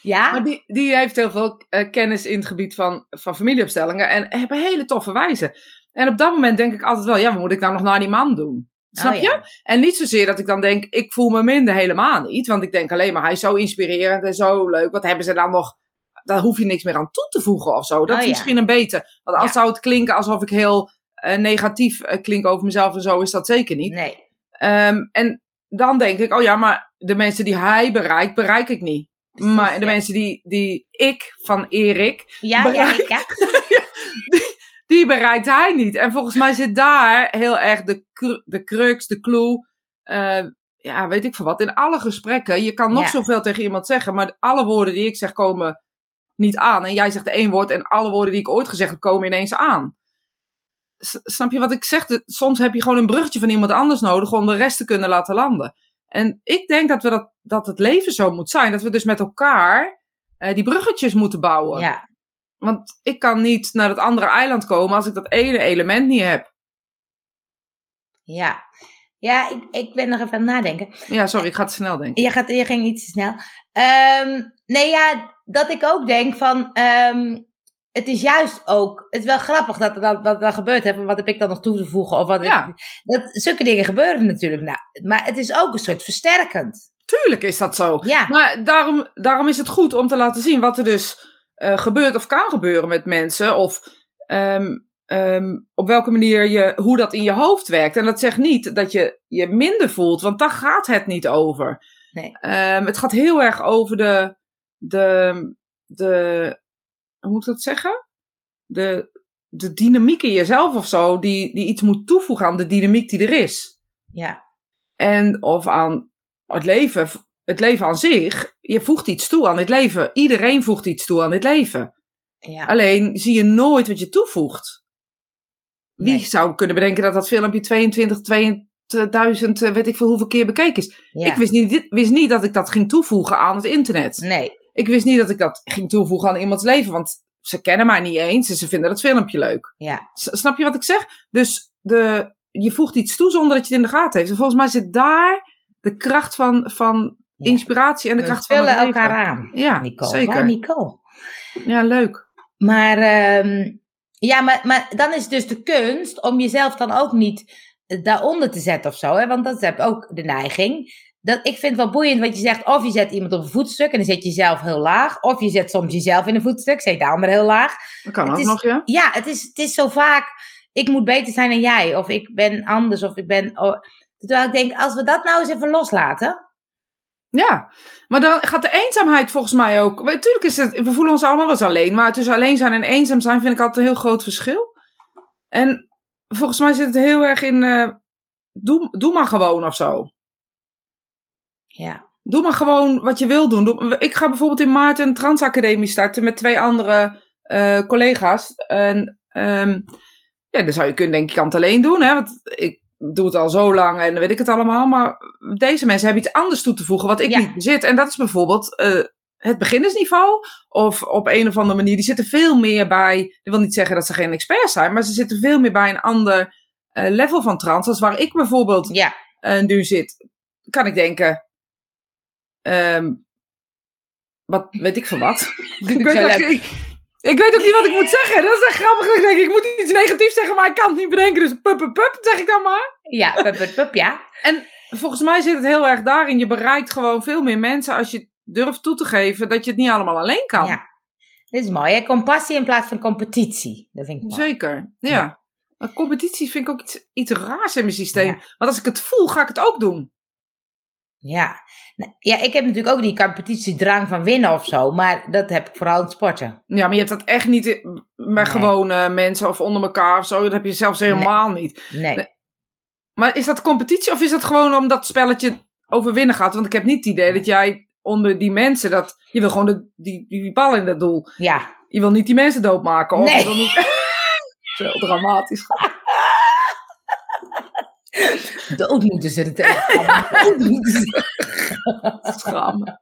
[SPEAKER 1] ja?
[SPEAKER 2] Maar die, die heeft heel veel eh, kennis in het gebied van, van familieopstellingen en hebben hele toffe wijzen. En op dat moment denk ik altijd wel, ja, wat moet ik nou nog naar die man doen? Snap
[SPEAKER 1] Oh,
[SPEAKER 2] je?
[SPEAKER 1] ja.
[SPEAKER 2] En niet zozeer dat ik dan denk, ik voel me minder helemaal niet. Want ik denk alleen maar, hij is zo inspirerend en zo leuk. Wat hebben ze dan nog? Daar hoef je niks meer aan toe te voegen of zo. Dat
[SPEAKER 1] Oh,
[SPEAKER 2] is
[SPEAKER 1] ja.
[SPEAKER 2] misschien een beter. Want als
[SPEAKER 1] Ja.
[SPEAKER 2] zou het klinken alsof ik heel eh, negatief eh, klink over mezelf en zo, is dat zeker niet.
[SPEAKER 1] Nee.
[SPEAKER 2] Ehm, en dan denk ik, oh ja, maar de mensen die hij bereikt, bereik ik niet. Maar de mensen die, die ik van Erik,
[SPEAKER 1] Ja, ja,
[SPEAKER 2] Bereik-
[SPEAKER 1] ik, ja.
[SPEAKER 2] die, <laughs> die bereikt hij niet. En volgens mij zit daar heel erg de, de crux, de clue. eh, ja, weet ik veel wat. In alle gesprekken, je kan nog
[SPEAKER 1] Ja.
[SPEAKER 2] zoveel tegen iemand zeggen, maar alle woorden die ik zeg komen niet aan. En jij zegt één woord en alle woorden die ik ooit gezegd heb komen ineens aan. S- snap je wat ik zeg? De- Soms heb je gewoon een bruggetje van iemand anders nodig om de rest te kunnen laten landen. En ik denk dat, we dat, dat het leven zo moet zijn. Dat we dus met elkaar eh, die bruggetjes moeten bouwen.
[SPEAKER 1] ja.
[SPEAKER 2] Want ik kan niet naar het andere eiland komen als ik dat ene element niet heb.
[SPEAKER 1] Ja, ja ik, ik ben nog even aan het nadenken.
[SPEAKER 2] Ja, sorry, ik ga te snel denken.
[SPEAKER 1] Je, gaat, je ging iets te snel. Ehm, nee, ja, dat ik ook denk van... ehm, het is juist ook... Het is wel grappig dat dat, dat, dat gebeurd heeft. Wat heb ik dan nog toe te voegen? Of wat
[SPEAKER 2] Ja.
[SPEAKER 1] dat, zulke dingen gebeuren natuurlijk. Nou, maar het is ook een soort versterkend.
[SPEAKER 2] Tuurlijk is dat zo.
[SPEAKER 1] Ja,
[SPEAKER 2] Maar daarom, daarom is het goed om te laten zien wat er dus eh, gebeurt of kan gebeuren met mensen. Of ehm, ehm, op welke manier je, hoe dat in je hoofd werkt. En dat zegt niet dat je je minder voelt, want daar gaat het niet over.
[SPEAKER 1] Nee.
[SPEAKER 2] Ehm, het gaat heel erg over de, de, de, hoe moet ik dat zeggen? De, de dynamiek in jezelf of zo, die, die iets moet toevoegen aan de dynamiek die er is.
[SPEAKER 1] ja,
[SPEAKER 2] En of aan het leven, het leven aan zich. Je voegt iets toe aan dit leven. Iedereen voegt iets toe aan dit leven.
[SPEAKER 1] ja.
[SPEAKER 2] Alleen zie je nooit wat je toevoegt. Wie
[SPEAKER 1] Nee.
[SPEAKER 2] zou kunnen bedenken dat dat filmpje 22, 2000, eh, weet ik veel hoeveel keer bekeken is.
[SPEAKER 1] ja.
[SPEAKER 2] Ik wist niet, wist niet dat ik dat ging toevoegen aan het internet.
[SPEAKER 1] Nee,
[SPEAKER 2] Ik wist niet dat ik dat ging toevoegen aan iemands leven. Want ze kennen mij niet eens en ze vinden het filmpje leuk.
[SPEAKER 1] ja,
[SPEAKER 2] Snap je wat ik zeg? Dus de, je voegt iets toe zonder dat je het in de gaten heeft. En volgens mij zit daar de kracht van, van. Inspiratie en de kracht van het
[SPEAKER 1] vullen
[SPEAKER 2] leven.
[SPEAKER 1] elkaar aan.
[SPEAKER 2] Ja,
[SPEAKER 1] Nicole,
[SPEAKER 2] zeker.
[SPEAKER 1] waar, Nicole?
[SPEAKER 2] Ja, leuk.
[SPEAKER 1] Maar, ehm, ja, maar, maar dan is dus de kunst om jezelf dan ook niet daaronder te zetten of zo. Hè? Want dat heb ook de neiging. Dat, ik vind het wel boeiend wat je zegt. Of je zet iemand op een voetstuk en dan zet je jezelf heel laag. Of je zet soms jezelf in een voetstuk, zet je de ander heel laag.
[SPEAKER 2] Dat kan
[SPEAKER 1] Het
[SPEAKER 2] ook
[SPEAKER 1] is-
[SPEAKER 2] nog, ja.
[SPEAKER 1] Ja, het is, het is zo vaak. Ik moet beter zijn dan jij. Of ik ben anders. Of ik ben. Oh, terwijl ik denk, als we dat nou eens even loslaten.
[SPEAKER 2] Ja, maar dan gaat de eenzaamheid volgens mij ook. Natuurlijk is het, we voelen ons allemaal wel eens alleen. Maar tussen alleen zijn en eenzaam zijn vind ik altijd een heel groot verschil. En volgens mij zit het heel erg in. eh, doe, doe maar gewoon of zo.
[SPEAKER 1] Ja.
[SPEAKER 2] Doe maar gewoon wat je wil doen. Doe- ik ga bijvoorbeeld in maart een transacademie starten met twee andere eh, collega's. En ehm, ja, dan zou je kunnen denken, ik kan het alleen doen. Hè? Want ik doe het al zo lang en weet ik het allemaal. Maar deze mensen hebben iets anders toe te voegen wat ik
[SPEAKER 1] Ja.
[SPEAKER 2] niet bezit. En dat is bijvoorbeeld eh, het beginnersniveau. Of op een of andere manier, die zitten veel meer bij... Ik wil niet zeggen dat ze geen experts zijn, maar ze zitten veel meer bij een ander eh, level van trance. Als waar ik bijvoorbeeld
[SPEAKER 1] Ja.
[SPEAKER 2] eh, nu zit, kan ik denken. ehm, wat weet ik van wat? <laughs> ik, weet ik, ik weet ook niet wat ik moet zeggen. Dat is echt grappig. Ik denk, ik moet iets negatiefs zeggen, maar ik kan het niet bedenken. Dus pup, pup, pup, zeg ik dan maar.
[SPEAKER 1] Ja, pup, pup, pup, ja.
[SPEAKER 2] En volgens mij zit het heel erg daarin. Je bereikt gewoon veel meer mensen als je durft toe te geven dat je het niet allemaal alleen kan.
[SPEAKER 1] Ja. Dit is mooi, hè? Compassie in plaats van competitie. Dat vind ik mooi.
[SPEAKER 2] Zeker, ja.
[SPEAKER 1] Ja.
[SPEAKER 2] Maar competitie vind ik ook iets, iets raars in mijn systeem.
[SPEAKER 1] Ja.
[SPEAKER 2] Want als ik het voel, ga ik het ook doen.
[SPEAKER 1] Ja. Nou, ja, ik heb natuurlijk ook die competitiedrang van winnen of zo, maar dat heb ik vooral in het sporten.
[SPEAKER 2] Ja, maar je hebt dat echt niet i- met
[SPEAKER 1] Nee.
[SPEAKER 2] gewone mensen of onder elkaar of zo. Dat heb je zelfs helemaal niet.
[SPEAKER 1] Nee.
[SPEAKER 2] Maar is dat competitie of is dat gewoon omdat het spelletje over winnen gaat? Want ik heb niet het idee dat jij onder die mensen dat... Je wil gewoon de, die, die bal in dat doel.
[SPEAKER 1] Ja.
[SPEAKER 2] Je wil niet die mensen doodmaken. Of
[SPEAKER 1] Nee.
[SPEAKER 2] je wil niet... <laughs> Zo dramatisch. <laughs>
[SPEAKER 1] Dood moeten ze het ze.
[SPEAKER 2] Schamen.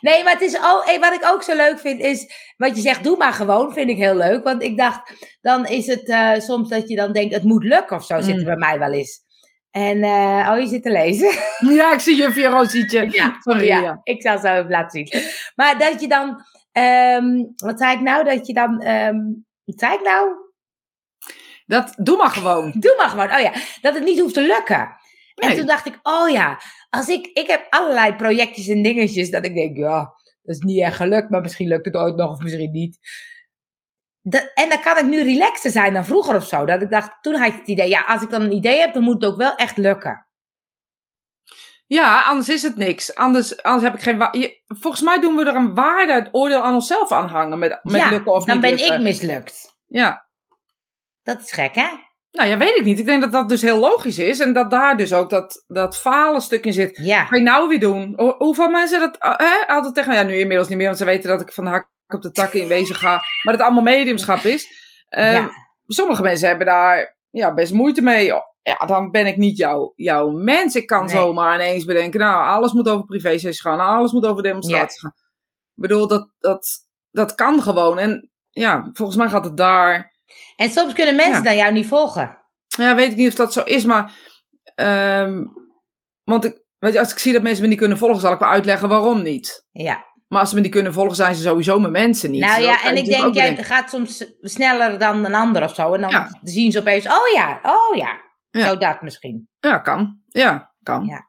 [SPEAKER 1] Nee, maar het is ook, eh, wat ik ook zo leuk vind is, wat je zegt, doe maar gewoon, vind ik heel leuk. Want ik dacht, dan is het eh, soms dat je dan denkt, het moet lukken of zo, zit er
[SPEAKER 2] Mm.
[SPEAKER 1] bij mij wel eens. En, eh, oh, je zit te lezen. <laughs>
[SPEAKER 2] Ja, ik zie juffie Rosietje.
[SPEAKER 1] Ja,
[SPEAKER 2] Sorry,
[SPEAKER 1] ja,
[SPEAKER 2] ja.
[SPEAKER 1] ik zal zo even laten zien. Maar dat je dan, ehm, wat zei ik nou, dat je dan, ehm, wat zei ik nou?
[SPEAKER 2] Dat, doe maar gewoon. <laughs>
[SPEAKER 1] Doe maar gewoon, oh ja, dat het niet hoeft te lukken. En
[SPEAKER 2] Nee.
[SPEAKER 1] toen dacht ik, oh ja, als ik, ik heb allerlei projectjes en dingetjes dat ik denk, ja, dat is niet echt gelukt, maar misschien lukt het ooit nog of misschien niet. Dat, en dan kan ik nu relaxter zijn dan vroeger of zo. Dat ik dacht, toen had ik het idee, ja, als ik dan een idee heb, dan moet het ook wel echt lukken.
[SPEAKER 2] Ja, anders is het niks. Anders, anders heb ik geen... je- Volgens mij doen we er een waarde, het oordeel aan onszelf aan hangen. Met, met
[SPEAKER 1] ja,
[SPEAKER 2] lukken of
[SPEAKER 1] dan
[SPEAKER 2] niet
[SPEAKER 1] ben
[SPEAKER 2] lukken.
[SPEAKER 1] ik mislukt.
[SPEAKER 2] Ja.
[SPEAKER 1] Dat is gek, hè?
[SPEAKER 2] Nou ja, weet ik niet. Ik denk dat dat dus heel logisch is. En dat daar dus ook dat, dat falen stuk in zit.
[SPEAKER 1] Ja,
[SPEAKER 2] Ga je nou weer doen? Ho- hoeveel mensen dat eh, hè, altijd tegen Ja, nu inmiddels niet meer, want ze weten dat ik van de hak op de takken in wezen ga. Maar dat het allemaal mediumschap is. Eh,
[SPEAKER 1] ja.
[SPEAKER 2] Sommige mensen hebben daar ja, best moeite mee. Ja, dan ben ik niet jouw, jouw mens. Ik kan
[SPEAKER 1] Nee.
[SPEAKER 2] zomaar ineens bedenken, nou, alles moet over privésessies gaan. Alles moet over demonstraties gaan. Ik bedoel, dat, dat, dat kan gewoon. En ja, volgens mij gaat het daar...
[SPEAKER 1] En soms kunnen mensen
[SPEAKER 2] Ja.
[SPEAKER 1] dan jou niet volgen.
[SPEAKER 2] Ja, weet ik niet of dat zo is, maar... ehm, want ik, weet je, als ik zie dat mensen me niet kunnen volgen, zal ik wel uitleggen waarom niet.
[SPEAKER 1] Ja.
[SPEAKER 2] Maar als ze me niet kunnen volgen, zijn ze sowieso mijn mensen niet.
[SPEAKER 1] Nou ja, en ik denk, jij
[SPEAKER 2] bedenken.
[SPEAKER 1] gaat soms sneller dan een ander of zo. En dan
[SPEAKER 2] Ja.
[SPEAKER 1] zien ze opeens, oh ja, oh ja.
[SPEAKER 2] Ja.
[SPEAKER 1] Zo dat misschien.
[SPEAKER 2] Ja, kan. Ja, kan.
[SPEAKER 1] Ja.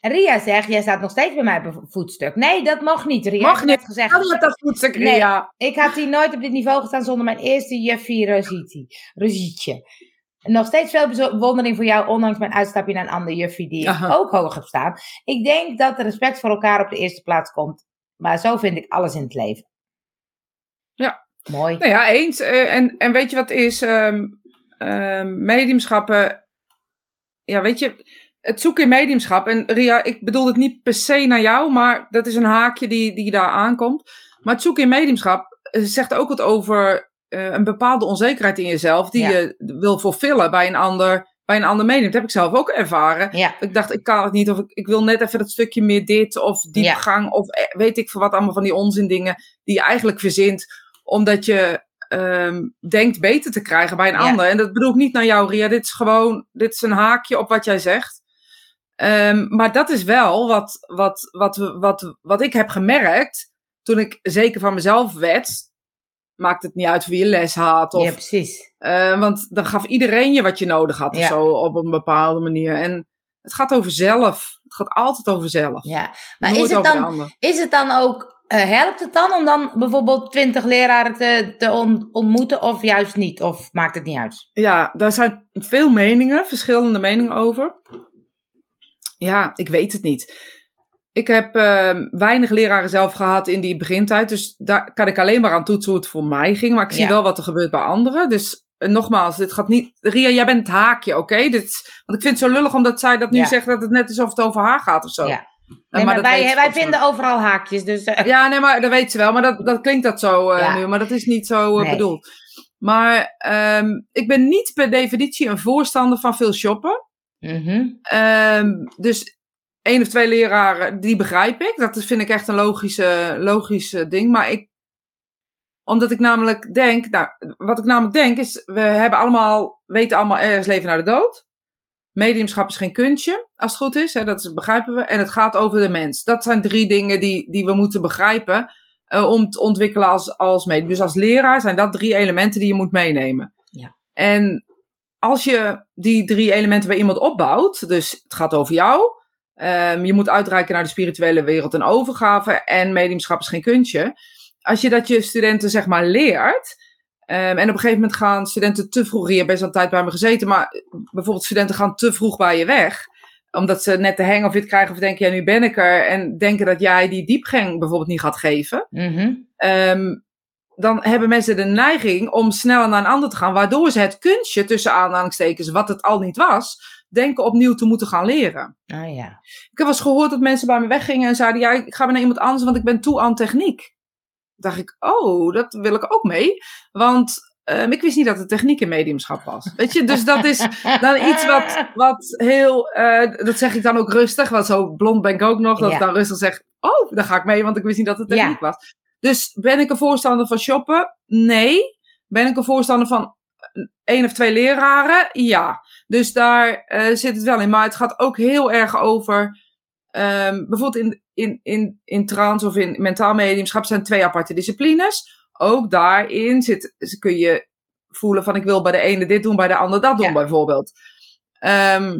[SPEAKER 1] Ria zegt, jij staat nog steeds bij mij op voetstuk. Nee, dat mag niet. Ria
[SPEAKER 2] Mag niet.
[SPEAKER 1] gezegd.
[SPEAKER 2] Kan met dat voetstuk,
[SPEAKER 1] Nee.
[SPEAKER 2] Ria?
[SPEAKER 1] Ik had hier nooit op dit niveau gestaan zonder mijn eerste juffie Rositi. Rosietje. Nog steeds veel bewondering voor jou, ondanks mijn uitstapje naar een andere juffie die ik
[SPEAKER 2] Aha.
[SPEAKER 1] ook hoog heb staan. Ik denk dat de respect voor elkaar op de eerste plaats komt. Maar zo vind ik alles in het leven.
[SPEAKER 2] Ja.
[SPEAKER 1] Mooi.
[SPEAKER 2] Nou ja, eens. Eh, en, en weet je wat is? ehm, mediumschappen. Ja, weet je, het zoeken in mediumschap. En Ria, ik bedoel het niet per se naar jou, maar dat is een haakje die, die daar aankomt. Maar het zoeken in mediumschap eh, zegt ook wat over eh, een bepaalde onzekerheid in jezelf, die
[SPEAKER 1] Ja.
[SPEAKER 2] je wil vervullen bij een ander. Bij een ander medium. Dat heb ik zelf ook ervaren.
[SPEAKER 1] Ja,
[SPEAKER 2] Ik dacht, ik kan het niet, of ik, ik wil net even dat stukje meer dit, of diepgang, of eh, weet ik veel wat, allemaal van die onzin dingen die je eigenlijk verzint, omdat je ehm, denkt beter te krijgen bij een
[SPEAKER 1] Ja.
[SPEAKER 2] ander. En dat bedoel ik niet naar jou, Ria, dit is gewoon, dit is een haakje op wat jij zegt. Ehm, maar dat is wel wat, wat, wat, wat, wat ik heb gemerkt, toen ik zeker van mezelf werd, maakt het niet uit wie je les had, of
[SPEAKER 1] ja precies.
[SPEAKER 2] eh, want dan gaf iedereen je wat je nodig had of zo op een bepaalde manier. En het gaat over zelf. Het gaat altijd over zelf.
[SPEAKER 1] Ja. Maar
[SPEAKER 2] Nooit
[SPEAKER 1] is het, dan, is het dan ook, eh, helpt het dan om dan bijvoorbeeld twintig leraren te, te on- ontmoeten of juist niet? Of maakt het niet uit?
[SPEAKER 2] Ja, daar zijn veel meningen, verschillende meningen over. Ja, ik weet het niet. Ik heb eh, weinig leraren zelf gehad in die begintijd. Dus daar kan ik alleen maar aan toetsen hoe het voor mij ging. Maar ik zie
[SPEAKER 1] Ja.
[SPEAKER 2] wel wat er gebeurt bij anderen. Dus eh, nogmaals, dit gaat niet... Ria, jij bent het haakje, oké? Dit- Want ik vind het zo lullig omdat zij dat nu
[SPEAKER 1] Ja.
[SPEAKER 2] zegt dat het net is of het over haar gaat of zo.
[SPEAKER 1] Ja. Nee, maar wij, wij vinden overal haakjes, dus... eh,
[SPEAKER 2] Ja, nee, maar dat weet ze wel. Maar dat, dat klinkt dat zo eh,
[SPEAKER 1] Ja.
[SPEAKER 2] nu. Maar dat is niet zo
[SPEAKER 1] Nee.
[SPEAKER 2] bedoeld. Maar ehm, ik ben niet per definitie een voorstander van veel shoppen.
[SPEAKER 1] Mhm.
[SPEAKER 2] Ehm, dus één of twee leraren, die begrijp ik. Dat vind ik echt een logische, logisch eh, ding. Maar ik, omdat ik namelijk denk, nou, wat ik namelijk denk is, we hebben allemaal, weten allemaal ergens leven naar de dood. Mediumschap is geen kunstje, als het goed is. Hè, dat is, begrijpen we. En het gaat over de mens. Dat zijn drie dingen die, die we moeten begrijpen eh, om te ontwikkelen als, als medium. Dus als leraar zijn dat drie elementen die je moet meenemen.
[SPEAKER 1] Ja.
[SPEAKER 2] En als je die drie elementen bij iemand opbouwt, dus het gaat over jou, ehm, je moet uitreiken naar de spirituele wereld en overgave en mediumschap is geen kunstje. Als je dat je studenten zeg maar leert, ehm, en op een gegeven moment gaan studenten te vroeg, hier best wel een tijd bij me gezeten, maar bijvoorbeeld studenten gaan te vroeg bij je weg, omdat ze net de hang of it krijgen of denken, ja, nu ben ik er. En denken dat jij die diepgang bijvoorbeeld niet gaat geven.
[SPEAKER 1] Mhm.
[SPEAKER 2] Ehm, dan hebben mensen de neiging om sneller naar een ander te gaan. Waardoor ze het kunstje, tussen aanhalingstekens, wat het al niet was, denken opnieuw te moeten gaan leren.
[SPEAKER 1] Oh ja.
[SPEAKER 2] Ik heb wel eens gehoord dat mensen bij me weggingen en zeiden, ja, ik ga weer naar iemand anders, want ik ben toe aan techniek. dacht ik, oh, dat wil ik ook mee. Want Ehm, ik wist niet dat het techniek in mediumschap was. Weet je, dus dat is dan iets wat, wat heel, eh, dat zeg ik dan ook rustig, want zo blond ben ik ook nog, dat ik dan rustig zeg, oh, daar ga ik mee, want ik wist niet dat het techniek was. Dus ben ik een voorstander van shoppen? Nee. Ben ik een voorstander van één of twee leraren? Ja. Dus daar uh, zit het wel in. Maar het gaat ook heel erg over, um, bijvoorbeeld in, in, in, in trance of in mentaal mediumschap zijn twee aparte disciplines ook daarin zit, kun je voelen van ik wil bij de ene dit doen, bij de ander dat doen bijvoorbeeld. Ehm,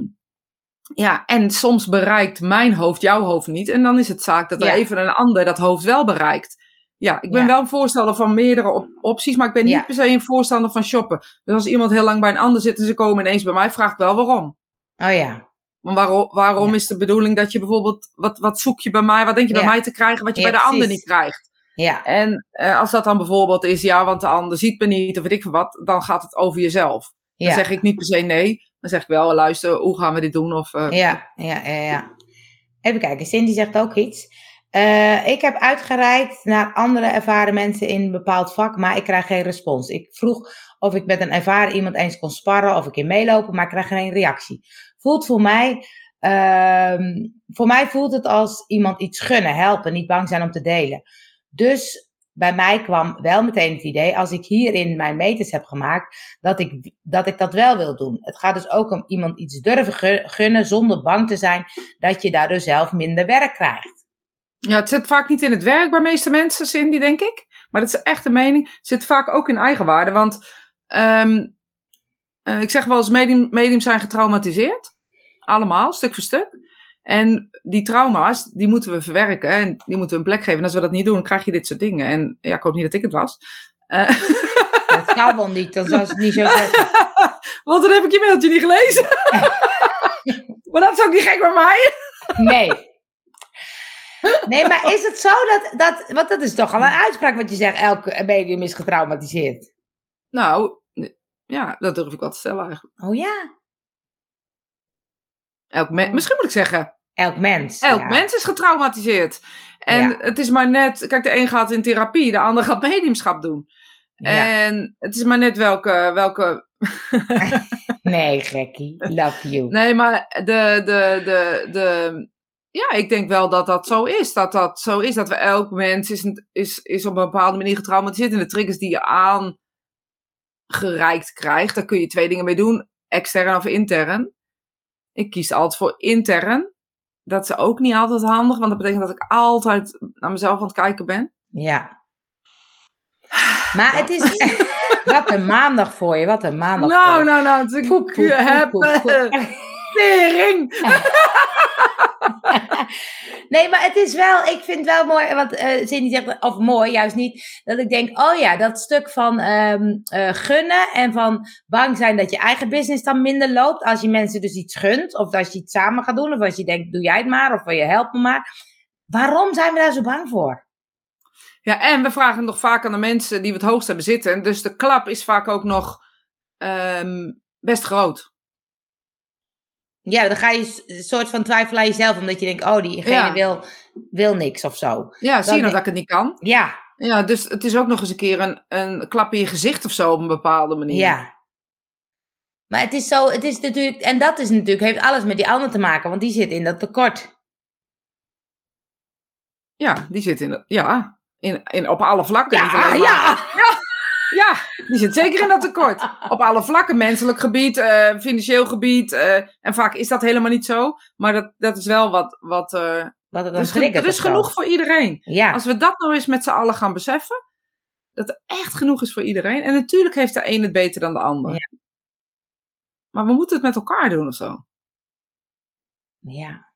[SPEAKER 2] ja, en soms bereikt mijn hoofd jouw hoofd niet. En dan is het zaak dat er even een ander dat hoofd wel bereikt. Ja, ik ben wel een voorstander van meerdere opties, maar ik ben niet per se een voorstander van shoppen. Dus als iemand heel lang bij een ander zit en ze komen ineens bij mij, vraag ik wel waarom.
[SPEAKER 1] Oh ja.
[SPEAKER 2] Maar waarom, waarom is de bedoeling dat je bijvoorbeeld, wat, wat zoek je bij mij, wat denk je bij mij te krijgen, wat je bij de ander niet krijgt?
[SPEAKER 1] Ja.
[SPEAKER 2] En uh, als dat dan bijvoorbeeld is, ja, want de ander ziet me niet, of weet ik wat, dan gaat het over jezelf. Ja. Dan zeg ik niet per se nee. Dan zeg ik wel, luister, hoe gaan we dit doen? Of, uh,
[SPEAKER 1] ja, ja, ja, ja. Even kijken, Cindy zegt ook iets. Uh, ik heb uitgereikt naar andere ervaren mensen in een bepaald vak, maar ik krijg geen respons. Ik vroeg of ik met een ervaren iemand eens kon sparren of ik in meelopen, maar ik krijg geen reactie. Voelt voor mij, uh, voor mij voelt het als iemand iets gunnen, helpen, niet bang zijn om te delen. Dus bij mij kwam wel meteen het idee, als ik hierin mijn meters heb gemaakt, dat ik, dat ik dat wel wil doen. Het gaat dus ook om iemand iets durven gunnen zonder bang te zijn dat je daardoor zelf minder werk krijgt.
[SPEAKER 2] Ja, het zit vaak niet in het werk bij meeste mensen, Cindy, denk ik. Maar dat is echt de mening. Het zit vaak ook in eigenwaarde. Want um, uh, ik zeg wel eens, medium, medium zijn getraumatiseerd. Allemaal, stuk voor stuk. En die trauma's, die moeten we verwerken en die moeten we een plek geven. En als we dat niet doen, krijg je dit soort dingen. En ja, ik hoop niet dat ik het was.
[SPEAKER 1] Uh. Dat kan wel niet, dan zou het niet zo zeggen. <laughs>
[SPEAKER 2] Want dan heb ik je mailtje niet gelezen. <laughs> maar dat is ook niet gek bij mij.
[SPEAKER 1] nee. Nee, maar is het zo dat, dat... Want dat is toch al een uitspraak wat je zegt, elke medium is getraumatiseerd.
[SPEAKER 2] Nou, ja, dat durf ik wel te stellen eigenlijk.
[SPEAKER 1] Oh ja?
[SPEAKER 2] Elk me- misschien moet ik zeggen.
[SPEAKER 1] Elk mens.
[SPEAKER 2] Elk mens is getraumatiseerd. En het is maar net, kijk, de een gaat in therapie, de ander gaat mediumschap doen. En het is maar net welke. welke... <laughs>
[SPEAKER 1] nee, gekkie. Love you.
[SPEAKER 2] Nee, maar de, de, de, de. Ja, ik denk wel dat dat zo is. Dat dat zo is. Dat we elk mens is, is, is op een bepaalde manier getraumatiseerd. En de triggers die je aangereikt krijgt, daar kun je twee dingen mee doen: extern of intern. Ik kies altijd voor intern. Dat is ook niet altijd handig, want dat betekent dat ik altijd naar mezelf aan het kijken ben.
[SPEAKER 1] Ja. Maar het is. <laughs> wat een maandag voor je, wat een maandag.
[SPEAKER 2] Nou,
[SPEAKER 1] voor
[SPEAKER 2] nou, nou, ik poep, poep, heb. Tering! <laughs>
[SPEAKER 1] nee, maar het is wel, ik vind het wel mooi, wat uh, Cindy zegt, of mooi, juist niet, dat ik denk, oh ja, dat stuk van um, uh, gunnen en van bang zijn dat je eigen business dan minder loopt, als je mensen dus iets gunt, of als je iets samen gaat doen, of als je denkt, doe jij het maar, of je helpt me maar. Waarom zijn we daar zo bang voor?
[SPEAKER 2] Ja, en we vragen nog vaak aan de mensen die we het hoogst hebben zitten, dus de klap is vaak ook nog um, best groot.
[SPEAKER 1] Ja, dan ga je een soort van twijfelen aan jezelf, omdat je denkt, oh, diegene wil, wil niks of zo.
[SPEAKER 2] Ja, zie je nou dat ik het niet kan?
[SPEAKER 1] Ja.
[SPEAKER 2] Ja, dus het is ook nog eens een keer een, een klap in je gezicht of zo op een bepaalde manier.
[SPEAKER 1] Ja. Maar het is zo, het is natuurlijk, en dat is natuurlijk, heeft alles met die ander te maken, want die zit in dat tekort.
[SPEAKER 2] Ja, die zit in, ja, in, in, op alle vlakken.
[SPEAKER 1] Ja, <laughs> ja.
[SPEAKER 2] ja. <laughs> Ja, die zit zeker in dat tekort. Op alle vlakken, menselijk gebied, uh, financieel gebied. Uh, en vaak is dat helemaal niet zo. Maar dat, dat is wel wat. wat uh,
[SPEAKER 1] wat het
[SPEAKER 2] dan is, er is genoeg voor iedereen.
[SPEAKER 1] Ja.
[SPEAKER 2] Als we dat nou eens met z'n allen gaan beseffen. Dat er echt genoeg is voor iedereen. En natuurlijk heeft de een het beter dan de ander.
[SPEAKER 1] Ja.
[SPEAKER 2] Maar we moeten het met elkaar doen of zo.
[SPEAKER 1] Ja.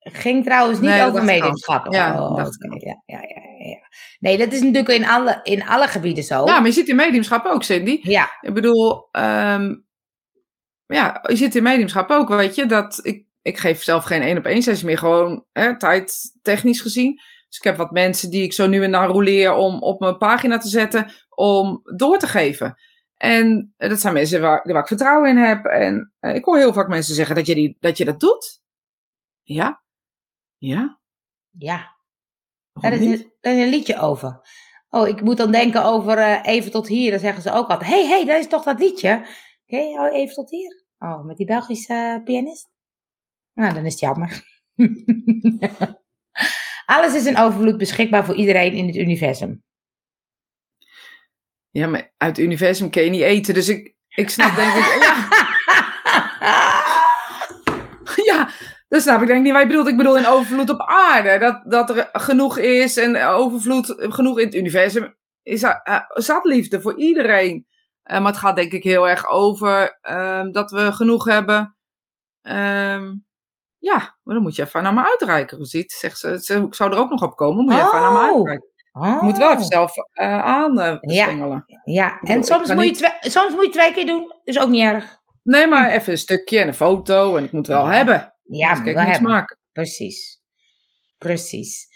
[SPEAKER 1] Ging trouwens niet over mediumschap.
[SPEAKER 2] Ja,
[SPEAKER 1] oh, okay. ja, ja, ja, ja. Nee, dat is natuurlijk in alle, in alle gebieden zo.
[SPEAKER 2] Ja, maar je ziet in mediumschap ook, Cindy.
[SPEAKER 1] Ja.
[SPEAKER 2] Ik bedoel, um, ja, je zit in mediumschap ook, weet je. Dat ik, ik geef zelf geen één op één sessie meer, gewoon hè, tijd technisch gezien. Dus ik heb wat mensen die ik zo nu en dan roleer om op mijn pagina te zetten, om door te geven. En dat zijn mensen waar, waar ik vertrouwen in heb. En uh, ik hoor heel vaak mensen zeggen dat je, die, dat, je dat doet. Ja. Ja.
[SPEAKER 1] Ja. Daar is, een, daar is een liedje over. Oh, ik moet dan denken over uh, Even tot hier. Dan zeggen ze ook altijd: Hé, hey, hey, dat is toch dat liedje? Oké, okay, oh, Even tot hier. Oh, met die Belgische uh, pianist. Nou, dan is het jammer. <laughs> Alles is in overvloed beschikbaar voor iedereen in het universum.
[SPEAKER 2] Ja, maar uit het universum kun je niet eten. Dus ik, ik snap denk ik... <laughs> Ja. Dat snap ik denk ik niet. Wij bedoelt, ik bedoel in overvloed op aarde. Dat, dat er genoeg is en overvloed genoeg in het universum. Is uh, zat liefde voor iedereen. Uh, maar het gaat denk ik heel erg over uh, dat we genoeg hebben. Um, ja, maar dan moet je even naar me uitreiken. Hoe ziet? Zegt ze, ik zou er ook nog op komen. Moet je oh. even naar me uitreiken. Oh. Je moet wel even zelf uh, aan
[SPEAKER 1] ja. ja, en soms moet, je soms moet je twee keer doen. Is ook niet erg.
[SPEAKER 2] Nee, maar even een stukje en een foto. En ik moet wel hebben.
[SPEAKER 1] Ja, hebben. Maken. Precies. Precies.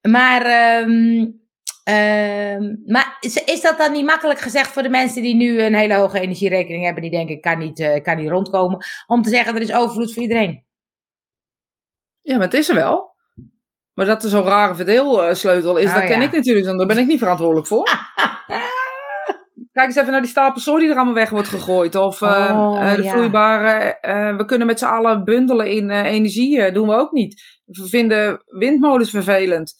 [SPEAKER 1] Maar, um, um, maar is, is, dat dan niet makkelijk gezegd voor de mensen die nu een hele hoge energierekening hebben? Die denken, ik kan niet, uh, kan niet rondkomen. Om te zeggen, er is overvloed voor iedereen.
[SPEAKER 2] Ja, maar het is er wel. Maar dat er zo'n rare verdeelsleutel is, oh, dat ken ik natuurlijk, en daar ben ik niet verantwoordelijk voor. <laughs> Kijk eens even naar die stapel zooi die er allemaal weg wordt gegooid. Of uh, oh, de vloeibare. Uh, we kunnen met z'n allen bundelen in uh, energie. doen we ook niet. We vinden windmolens vervelend.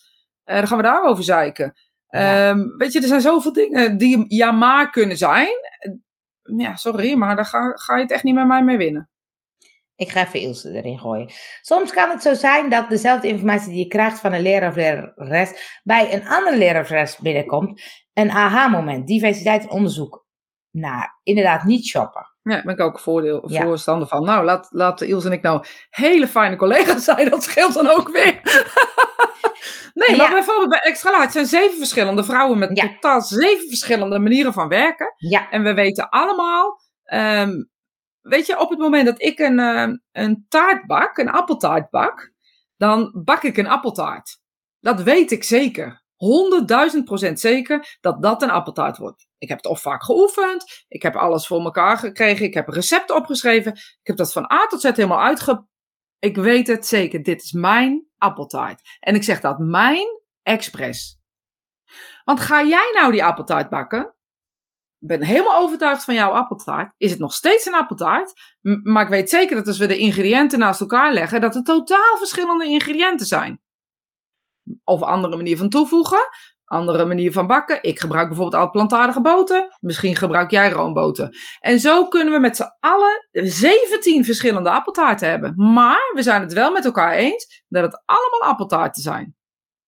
[SPEAKER 2] dan gaan we daarover zeiken. Ja. Um, weet je, er zijn zoveel dingen die ja maar kunnen zijn. Ja, sorry, maar daar ga, ga je het echt niet met mij mee winnen.
[SPEAKER 1] Ik ga even Ilse erin gooien. Soms kan het zo zijn dat dezelfde informatie die je krijgt van een leraar of lerares bij een andere lerares binnenkomt. Een aha-moment, diversiteit en onderzoek. Nou, inderdaad, niet shoppen.
[SPEAKER 2] Ja, daar ben ik ook voordeel, ja. voorstander van. Nou, laat, laat Ilse en ik nou hele fijne collega's zijn. Dat scheelt dan ook weer. <laughs> nee, maar bijvoorbeeld bij Extra Laat zijn zeven verschillende vrouwen met totaal zeven verschillende manieren van werken.
[SPEAKER 1] Ja.
[SPEAKER 2] En we weten allemaal um, weet je, op het moment dat ik een, uh, een taart bak, een appeltaart bak, dan bak ik een appeltaart. Dat weet ik zeker. 100.000 procent zeker dat dat een appeltaart wordt. Ik heb het of vaak geoefend, ik heb alles voor elkaar gekregen, ik heb een recept opgeschreven, ik heb dat van A tot Z helemaal uitge... Ik weet het zeker, dit is mijn appeltaart. En ik zeg dat mijn expres. Want ga jij nou die appeltaart bakken, ben helemaal overtuigd van jouw appeltaart. Is het nog steeds een appeltaart? Maar ik weet zeker dat als we de ingrediënten naast elkaar leggen, dat er totaal verschillende ingrediënten zijn. Of andere manier van toevoegen, andere manier van bakken. Ik gebruik bijvoorbeeld al plantaardige boter. Misschien gebruik jij roomboter. En zo kunnen we met z'n allen 17 verschillende appeltaarten hebben. Maar we zijn het wel met elkaar eens dat het allemaal appeltaarten zijn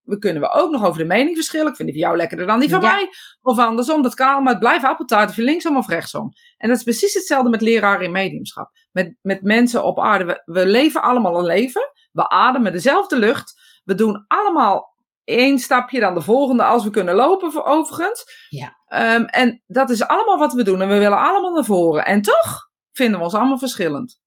[SPEAKER 2] we kunnen we ook nog over de mening verschillen. Ik vind die van jou lekkerder dan die van mij. Of andersom, dat kan allemaal. Het blijven appeltaart of je linksom of rechtsom. En dat is precies hetzelfde met leraren in mediumschap. Met, met mensen op aarde. We, we leven allemaal een leven. We ademen dezelfde lucht. We doen allemaal één stapje dan de volgende als we kunnen lopen, overigens.
[SPEAKER 1] Ja.
[SPEAKER 2] Um, en dat is allemaal wat we doen. En we willen allemaal naar voren. En toch vinden we ons allemaal verschillend.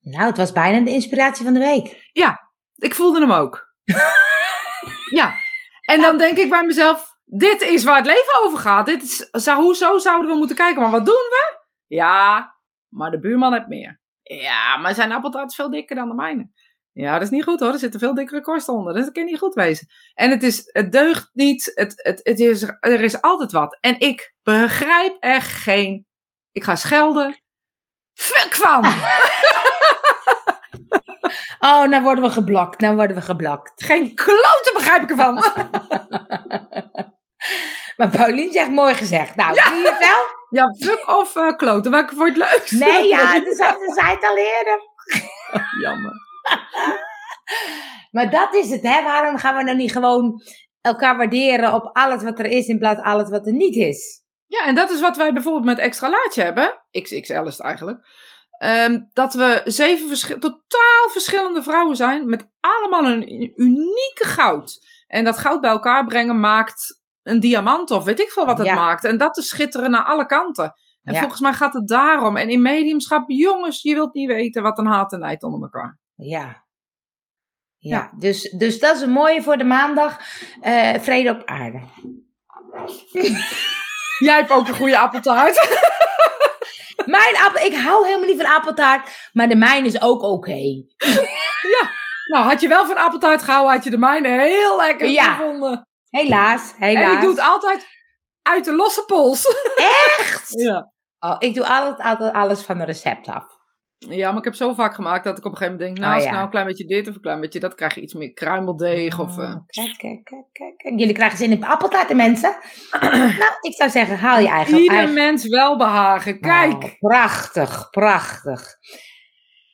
[SPEAKER 1] Nou, het was bijna de inspiratie van de week.
[SPEAKER 2] Ja, ik voelde hem ook. <laughs> ja. En dan denk ik bij mezelf, dit is waar het leven over gaat. Dit is, hoezo zouden we moeten kijken? Maar wat doen we? Ja, maar de buurman heeft meer. Ja, maar zijn appeltaart is veel dikker dan de mijne. Ja, dat is niet goed hoor. Er zitten veel dikkere korsten onder. Dat kan niet goed wezen. En het, is, het deugt niet. Het, het, het is, er is altijd wat. En ik begrijp er geen. Ik ga schelden. Fuck van! <laughs>
[SPEAKER 1] Oh, nou worden we geblokt. Nou worden we geblokt.
[SPEAKER 2] Geen klote begrijp ik ervan. <laughs>
[SPEAKER 1] maar Paulien zegt mooi gezegd. Nou, ja. zie je het wel?
[SPEAKER 2] Ja, fuck of uh, kloten. Welke voor het leukst?
[SPEAKER 1] Nee, ja, dat zei het al eerder. <laughs>
[SPEAKER 2] Jammer. <laughs>
[SPEAKER 1] maar dat is het, hè? Waarom gaan we nou niet gewoon elkaar waarderen op alles wat er is in plaats van alles wat er niet is?
[SPEAKER 2] Ja, en dat is wat wij bijvoorbeeld met extra laatje hebben. XXL is het eigenlijk. Um, dat we zeven totaal verschillende vrouwen zijn met allemaal een unieke goud. En dat goud bij elkaar brengen maakt een diamant of weet ik veel wat het maakt. En dat is schitteren naar alle kanten. En
[SPEAKER 1] Ja.
[SPEAKER 2] volgens mij gaat het daarom. En in mediumschap, jongens, je wilt niet weten wat een haat en nijd onder elkaar.
[SPEAKER 1] Ja. Ja, Dus, dus dat is een mooie voor de maandag. Eh, vrede op aarde. <laughs>
[SPEAKER 2] Jij hebt ook een goede appeltaart. <laughs>
[SPEAKER 1] Mijn appel, ik hou helemaal niet van appeltaart, maar de mijne is ook oké. <laughs>
[SPEAKER 2] nou, had je wel van appeltaart gehouden, had je de mijne heel lekker
[SPEAKER 1] Ja.
[SPEAKER 2] gevonden.
[SPEAKER 1] Helaas, helaas.
[SPEAKER 2] En ik doe het altijd uit de losse pols.
[SPEAKER 1] Echt?
[SPEAKER 2] ja.
[SPEAKER 1] Oh, ik doe altijd, altijd alles van een recept af.
[SPEAKER 2] Ja, maar ik heb zo vaak gemaakt dat ik op een gegeven moment denk, nou,
[SPEAKER 1] Oh,
[SPEAKER 2] ik
[SPEAKER 1] ja.
[SPEAKER 2] nou een klein beetje dit of een klein beetje dat, krijg je iets meer kruimeldeeg of... eh,
[SPEAKER 1] Oh, kijk, kijk, kijk, kijk, kijk. Jullie krijgen zin in appeltaarten, mensen. <clears throat> nou, ik zou zeggen, haal je eigen...
[SPEAKER 2] Ieder
[SPEAKER 1] eigen...
[SPEAKER 2] mens welbehagen. Kijk.
[SPEAKER 1] Oh, prachtig, prachtig.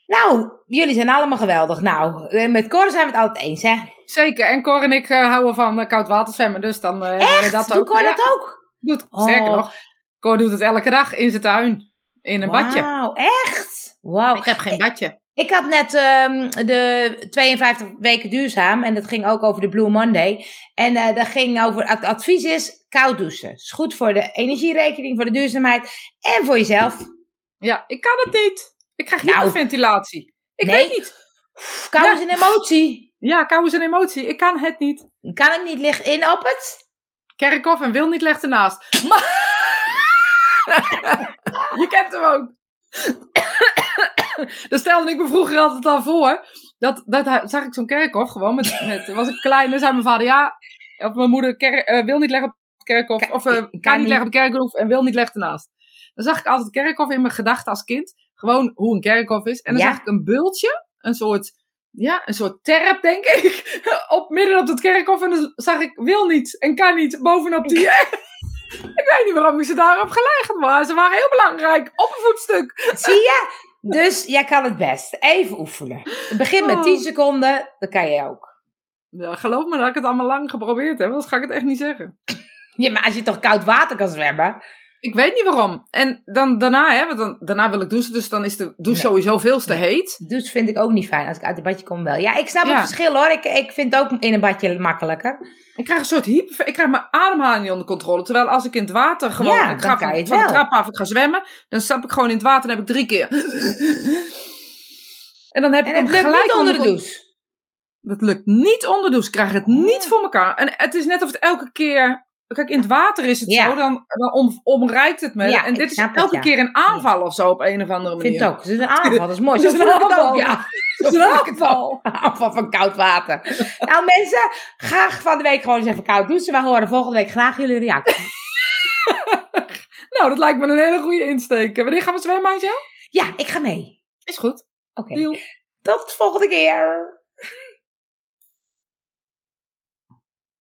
[SPEAKER 1] Nou, jullie zijn allemaal geweldig. Nou, eh, met Cor zijn we het altijd eens, hè?
[SPEAKER 2] Zeker. En Cor en ik eh, houden van eh, koud water zwemmen, dus dan eh,
[SPEAKER 1] Echt?
[SPEAKER 2] dat
[SPEAKER 1] Doe
[SPEAKER 2] ook.
[SPEAKER 1] Cor
[SPEAKER 2] Ja,
[SPEAKER 1] dat ook?
[SPEAKER 2] doet,
[SPEAKER 1] Oh.
[SPEAKER 2] Sterker nog, Cor doet het elke dag in zijn tuin. In een badje.
[SPEAKER 1] Wauw, echt? Wauw.
[SPEAKER 2] Ik heb geen badje.
[SPEAKER 1] Ik had net ehm, de 52 weken duurzaam en dat ging ook over de Blue Monday. En eh dat ging over, het advies is koud douchen. is goed voor de energierekening, voor de duurzaamheid en voor jezelf.
[SPEAKER 2] Ja, ik kan het niet. Ik krijg
[SPEAKER 1] Nou.
[SPEAKER 2] hyperventilatie. Ik
[SPEAKER 1] Nee.
[SPEAKER 2] weet niet.
[SPEAKER 1] Pff, Kou is een emotie.
[SPEAKER 2] Ja, kou is een emotie. Ik kan het niet.
[SPEAKER 1] Kan ik niet liggen in op het?
[SPEAKER 2] Kerkhoff en wil niet legt ernaast. Maar... <laughs> <laughs> Je kent hem ook. <laughs> Daar stelde ik me vroeger altijd al voor. Dat, dat zag ik zo'n kerkhof gewoon. Met, met, was ik klein en zei mijn vader ja. Of mijn moeder ker- eh, wil niet leggen op het kerkhof.
[SPEAKER 1] Ka-
[SPEAKER 2] Of eh, kan,
[SPEAKER 1] kan
[SPEAKER 2] niet leggen op het kerkhof en wil niet leggen ernaast. Dan zag ik altijd het kerkhof in mijn gedachten als kind. Gewoon hoe een kerkhof is. En dan
[SPEAKER 1] Ja.
[SPEAKER 2] zag ik een bultje. Een soort, ja, een soort terp denk ik. <laughs> Op, midden op het kerkhof. En dan zag ik wil niet en kan niet bovenop die... ik <laughs> weet niet waarom ik ze daarop gelegd maar Ze waren heel belangrijk. Op een voetstuk.
[SPEAKER 1] Zie je? <laughs> Dus jij kan het best. Even oefenen. Begin met
[SPEAKER 2] Oh.
[SPEAKER 1] 10 seconden, dan kan je ook.
[SPEAKER 2] Ja, geloof me dat ik het allemaal lang geprobeerd heb. Anders ga ik het echt niet zeggen.
[SPEAKER 1] Ja, maar als je toch koud water kan zwemmen.
[SPEAKER 2] Ik weet niet waarom. En dan daarna, hè, want dan, daarna wil ik douchen. Dus dan is de douche
[SPEAKER 1] Nee.
[SPEAKER 2] sowieso veel te heet.
[SPEAKER 1] Dus vind ik ook niet fijn als ik uit het badje kom wel. Ja, ik snap
[SPEAKER 2] Ja.
[SPEAKER 1] het verschil hoor. Ik, ik vind het ook in een badje makkelijker.
[SPEAKER 2] Ik krijg een soort hyper... Ik krijg mijn ademhaling niet onder controle. Terwijl als ik in het water gewoon...
[SPEAKER 1] Ja,
[SPEAKER 2] ik ga van, van de trap af, ik ga zwemmen. Dan stap ik gewoon in het water en heb ik drie keer... En dan heb ik
[SPEAKER 1] het
[SPEAKER 2] gelijk
[SPEAKER 1] niet onder de douche.
[SPEAKER 2] Dat lukt niet onder de douche. Ik krijg het niet voor elkaar. En het is net of het elke keer... Kijk, in het water is het
[SPEAKER 1] Ja.
[SPEAKER 2] zo. Dan, dan om, omrijkt het me.
[SPEAKER 1] Ja,
[SPEAKER 2] en
[SPEAKER 1] ik
[SPEAKER 2] dit is
[SPEAKER 1] het,
[SPEAKER 2] elke
[SPEAKER 1] ja.
[SPEAKER 2] keer een aanval of zo op een of andere
[SPEAKER 1] Ik
[SPEAKER 2] manier.
[SPEAKER 1] vind het ook. Het is een aanval. Dat is mooi.
[SPEAKER 2] Het is een
[SPEAKER 1] ik
[SPEAKER 2] aanval.
[SPEAKER 1] ja.
[SPEAKER 2] Het is een aanval.
[SPEAKER 1] Aanval van koud water. Nou mensen, graag van de week gewoon eens even koud douchen. We horen volgende week graag jullie reactie. <laughs> <laughs>
[SPEAKER 2] Nou, dat lijkt me een hele goede insteek. Wanneer gaan we zwemmen, Angel?
[SPEAKER 1] Ja, ik ga mee.
[SPEAKER 2] Is goed.
[SPEAKER 1] Oké.
[SPEAKER 2] Deal.
[SPEAKER 1] Tot de volgende keer.